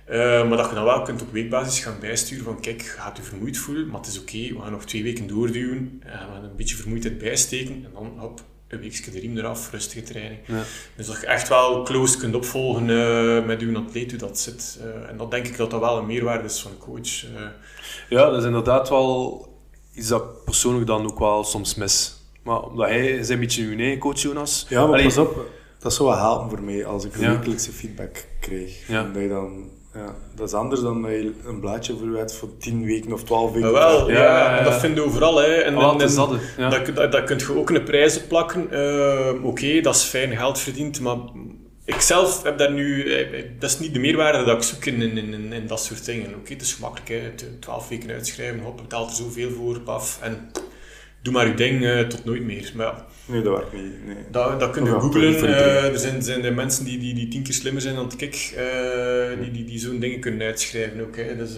Eh, maar dat je dan wel kunt op weekbasis gaan bijsturen van kijk, je gaat je vermoeid voelen, maar het is oké, we gaan nog twee weken doorduwen, en we gaan een beetje vermoeidheid bijsteken en dan hop, een weekje de riem eraf, rustige training. Ja. Dus dat je echt wel close kunt opvolgen eh, met je atleet hoe dat zit. Eh, en dat denk ik dat dat wel een meerwaarde is van een coach. Eh, Ja, dat is inderdaad wel iets dat persoonlijk dan ook wel soms mis. Maar omdat hij is een beetje uw eigen coach, Jonas. Ja, maar Allee, pas op, dat zou wel helpen voor mij als ik Ja. wekelijkse feedback. Ja. En Dat, je dan, ja, dat is anders dan dat je een blaadje voor je hebt voor 10 weken of 12 weken. wel, ja, Ja, ja, ja. en dat vind je overal. Hè. En, Ah, en- het is en dat, dat, dat, dat kun je ook een prijs op plakken. Eh, Oké, dat is fijn geld verdiend, maar ik zelf heb daar nu... eh, Dat is niet de meerwaarde dat ik zoek in, in, in, dat soort dingen. Oké, het is gemakkelijk, hè. T- 12 weken uitschrijven, hop, betaalt er zoveel voor, paf. En doe maar je ding eh, tot nooit meer. Maar ja, Nee, dat werkt niet. Nee. Dat, dat kun je googlen. eh, er zijn, zijn er mensen die, die, die tien keer slimmer zijn dan ik, eh, die, die, die zo'n dingen kunnen uitschrijven ook. Hè. Dus,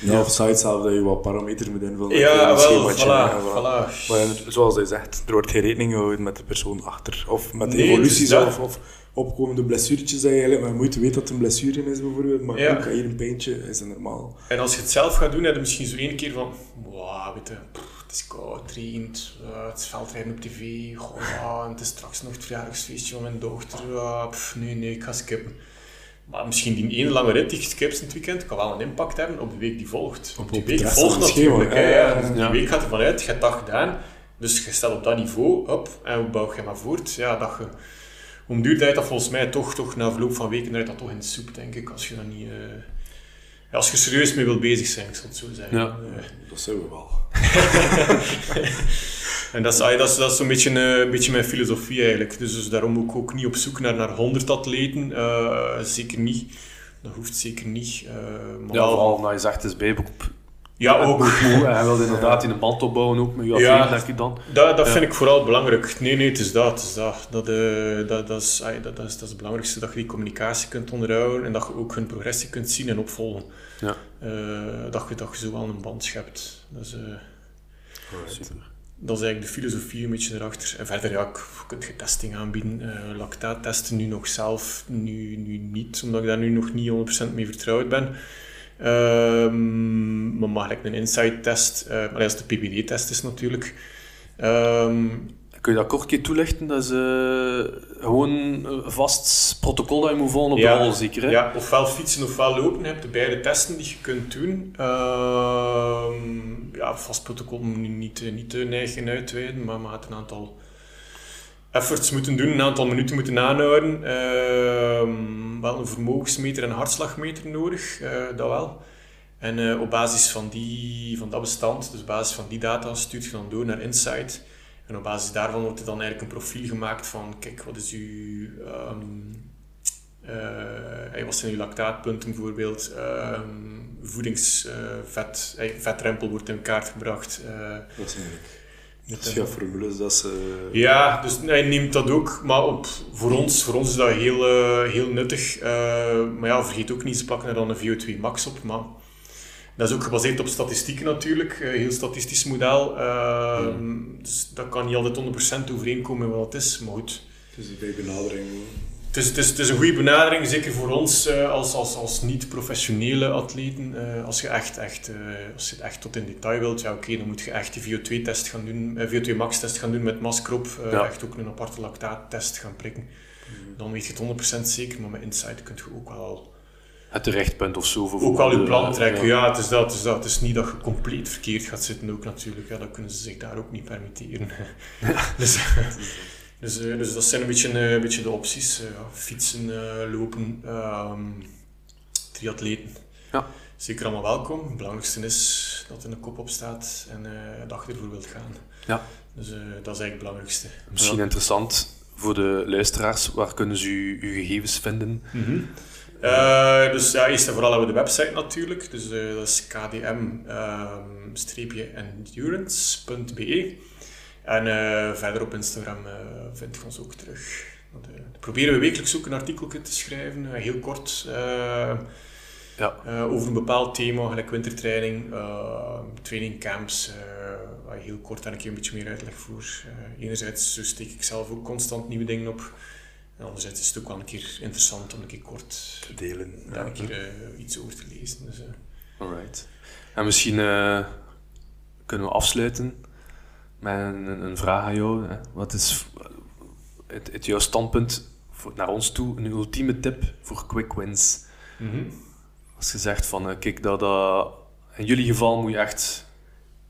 Ja, of zelf dat je wat parameters moet invullen. ja, wel, voilà, ja, voilà. Maar zoals hij zegt, er wordt geen rekening gehouden met de persoon achter. Of met de Nee, dus dat- of, of opkomende blessuretjes dat je eigenlijk met moeite weet dat het een blessure is bijvoorbeeld. Maar Ja. ook hier een pijntje is het normaal. En als je het zelf gaat doen, heb je misschien zo één keer van, wow, weet je, het is koud, het regent, eh, het is veldrijden op tv, goh, ja, en het is straks nog het verjaardagsfeestje van mijn dochter, pff, nee, nee, ik ga skippen. Maar misschien die ene lange rit die je skipt in het weekend kan wel een impact hebben op de week die volgt. Op- die op week het rest volgt natuurlijk. hè, ja, ja. die week gaat ervan uit, je hebt dat gedaan. Dus je stelt op dat niveau op en hoe bouw je maar voort? Ja, dat je, om duur dat volgens mij toch, toch na verloop van weken dat toch in de soep, denk ik, als je dat niet... eh, als je serieus mee wilt bezig zijn, ik zal het zo zeggen. Ja. Eh, Dat zijn we wel. En dat is, dat is, dat is zo'n beetje, eh, een beetje mijn filosofie eigenlijk. Dus, dus daarom ook, ook niet op zoek naar, naar 100 atleten. Eh, zeker niet. Dat hoeft zeker niet. Eh, maar Ja, vooral omdat je zegt, het is bijberoep. Ja, ook. Moe, en hij wil inderdaad in een band opbouwen, ook met je Ja. denk ik dan. Dat, dat Ja. vind ik vooral belangrijk. Nee, nee, het is dat. Het is dat. Dat, eh, dat, dat, is, dat, dat, is, dat is het belangrijkste, dat je die communicatie kunt onderhouden en dat je ook hun progressie kunt zien en opvolgen. Ja. Eh, dat, je, dat je zo wel een band schept. Dat is, eh, Super. dat is eigenlijk de filosofie een beetje erachter. En verder, ja, ik- je testing aanbieden. Eh lactaat testen nu nog zelf, nu, nu niet, omdat ik daar nu nog niet 100% mee vertrouwd ben. Ehm, maar ik een insight-test, eh, maar dat is de PBD-test is natuurlijk. Ehm, Kun je dat kort een keer toelichten? Dat is eh, gewoon een vast protocol dat je moet volgen op Ja. de rol, zeker? Hè? Ja, ofwel fietsen ofwel lopen. Je hebt de beide testen die je kunt doen. Ehm, ja, vast protocol moet je niet, eh, niet te neigen uitweiden, maar je gaat een aantal efforts moeten doen, een aantal minuten moeten aanhouden. Ehm, wel een vermogensmeter en hartslagmeter nodig, eh, dat wel. En eh, op basis van, die, van dat bestand, dus op basis van die data, stuurt je dan door naar Insight. En op basis daarvan wordt er dan eigenlijk een profiel gemaakt van, kijk, wat is uw... ehm, eh, wat zijn uw lactaatpunten bijvoorbeeld? Ehm voedingsvet, vetrempel wordt in kaart gebracht. Dat zijn formules dat ze... ja, dus hij neemt dat ook, maar op, voor, ons, voor ons is dat heel, eh, heel nuttig. Eh, maar ja, vergeet ook niet, ze plakken er dan een VO2 max op. Maar dat is ook gebaseerd op statistieken natuurlijk, een heel statistisch model. Eh, Dus dat kan niet altijd 100% overeenkomen met wat het is, maar goed. Het is bij benadering. Het is, het, is, het is een goede benadering, zeker voor ons eh, als, als, als niet-professionele atleten. Eh, als, je echt, echt, eh, als je het echt tot in detail wilt, ja, oké, dan moet je echt die VO2-test gaan doen, eh, VO2 max-test gaan doen met masker op. eh, Ja. Echt ook een aparte lactaattest gaan prikken. Dan weet je het 100% zeker, maar met Insight kun je ook wel, Het terechtpunt of zo. Voor ook wel je de- plan trekken. ja. Ja, het is dat, het is dat. Het is niet dat je compleet verkeerd gaat zitten ook natuurlijk. Ja, dat kunnen ze zich daar ook niet permitteren. dus, dus, eh, dus dat zijn een beetje, eh, een beetje de opties. eh, ja, fietsen, lopen, ehm triatleten. Ja. Zeker allemaal welkom. Het belangrijkste is dat er een kop op staat en dat je ervoor wilt gaan. Ja. Dus dat is eigenlijk het belangrijkste. Misschien interessant voor de luisteraars, waar kunnen ze uw, uw gegevens vinden? Eh, dus ja, eerst en vooral hebben we de website natuurlijk. Dus dat is kdm-endurance.be. En eh, verder op Instagram eh vind je ons ook terug. Want, eh, proberen we wekelijks ook een artikel te schrijven, heel kort. Ja. over een bepaald thema, gelijk wintertraining, trainingcamps, heel kort daar een keer een beetje meer uitleg voor. Enerzijds zo steek ik zelf ook constant nieuwe dingen op. En anderzijds is het ook wel een keer interessant om een keer kort te delen. daar een keer iets over te lezen. Dus, Alright. En misschien kunnen we afsluiten met een, vraag aan jou. Hè. Wat is het, het jouw standpunt voor, naar ons toe, een ultieme tip voor quick wins? Als je zegt van, eh, kijk, dat, dat, in jullie geval moet je echt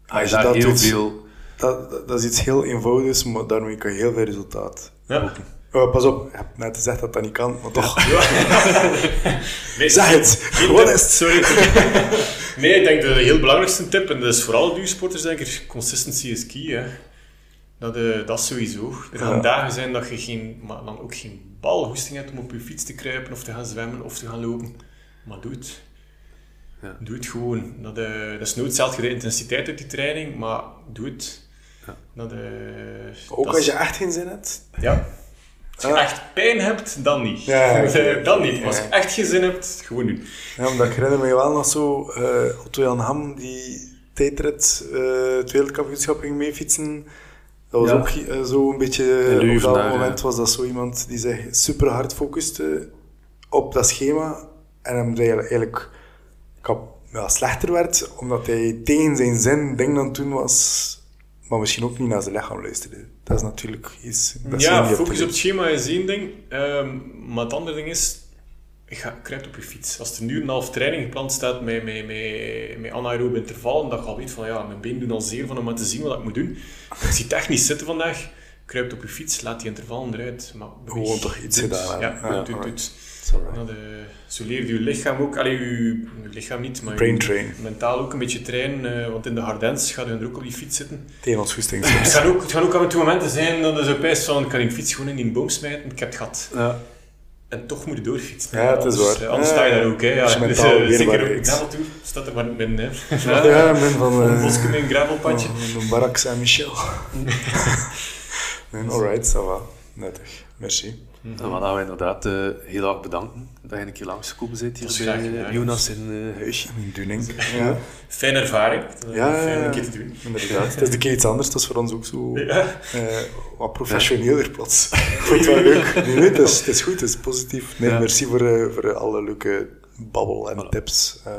Als als je daar dat heel doet- veel... Dat, dat, dat is iets heel eenvoudigs, maar daarmee kan je heel veel resultaat. ja. Oh, pas op, je hebt net gezegd dat dat niet kan, maar toch. Nee, Zeg het! Wat tip, is het? Sorry. nee, ik denk de heel belangrijkste tip, en dat is voor alle duursporters, denk ik, consistency is key. Hè. Dat, eh, dat sowieso. Er gaan Ja. dagen zijn dat je geen, maar dan ook geen balhoesting hebt om op je fiets te kruipen of te gaan zwemmen of te gaan lopen. Maar doe het. Ja. Doe het gewoon. Dat, eh, dat is nooit hetzelfde de intensiteit uit die training, maar doe het. Ja. Dat, eh, Ook dat als is- je echt geen zin hebt. Ja. Als je Ah. echt pijn hebt, dan niet. Ja, ja, ja. dan niet. Als je echt geen zin hebt, gewoon doen. Ja, omdat ik herinner me wel nog zo, eh Otto Jan Ham, die tijdrit, eh het wereldkampioenschap ging meefietsen. Dat was Ja. ook eh, zo een beetje, op dat daar, moment ja. was dat zo iemand die zich super hard focuste op dat schema. En hem eigenlijk, eigenlijk kap- ja, slechter werd, omdat hij tegen zijn zin dingen aan het doen was, maar misschien ook niet naar zijn lichaam luisterde. Dat is natuurlijk iets... Dat ja, focus op het schema is één ding. Ehm, maar het andere ding is, ga, kruip op je fiets. Als er nu een half training gepland staat met, met, met, met anaerobe interval, en dat je al weet van ja, mijn benen doen al zeer van om maar te zien wat ik moet doen. Ik zie het echt niet zitten vandaag. kruipt op je fiets, laat die intervallen eruit. Maar. Gewoon toch iets gedaan Ja, doet, doet. Alright. Ja, de, zo leert je lichaam ook, allee, je, lichaam niet, maar Brain je train. mentaal ook een beetje trainen. eh, want in de Hardens gaat je er ook op die fiets zitten. Goesting Het gaan ook, het gaan ook af en toe momenten zijn dat je zo pijst van, ik kan die fiets gewoon in die boom smijten, ik heb het gehad. Ja. En toch moet je doorfietsen. Ja, het is Anders- waar. eh, Anders Ja, sta je daar ja. ook. Hè. Ja, dus, eh, zeker op gravel toe staat er maar min. Hè. Ja, men van... Van eh, Bosken in een gravelpadje. van de Barak Saint-Michel. nee, alright, ça va. Nuttig. Merci. Dan gaan we inderdaad eh, heel erg bedanken dat je een keer langsgekomen bent hier bij graag eh, Jonas in uh, huisje. Een Dunning. Ja, Fijne ervaring. Eh, Ja, Fijn een keer te doen. inderdaad. Het is een keer iets anders. Dat is voor ons ook zo Ja. eh, wat professioneler plots. Ik vond het wel leuk. Nee, nee, het, is, het is goed. Het is positief. Nee, Ja. merci voor, eh, voor alle leuke babbel en Voilà. tips. Eh,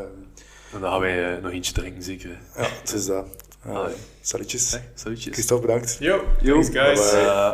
En dan gaan wij eh, nog eentje drinken, zeker. ja, het is dat. Uh, salutjes. Salutjes. Christophe, bedankt. Yo, Yo, thanks guys. bye-bye. Eh,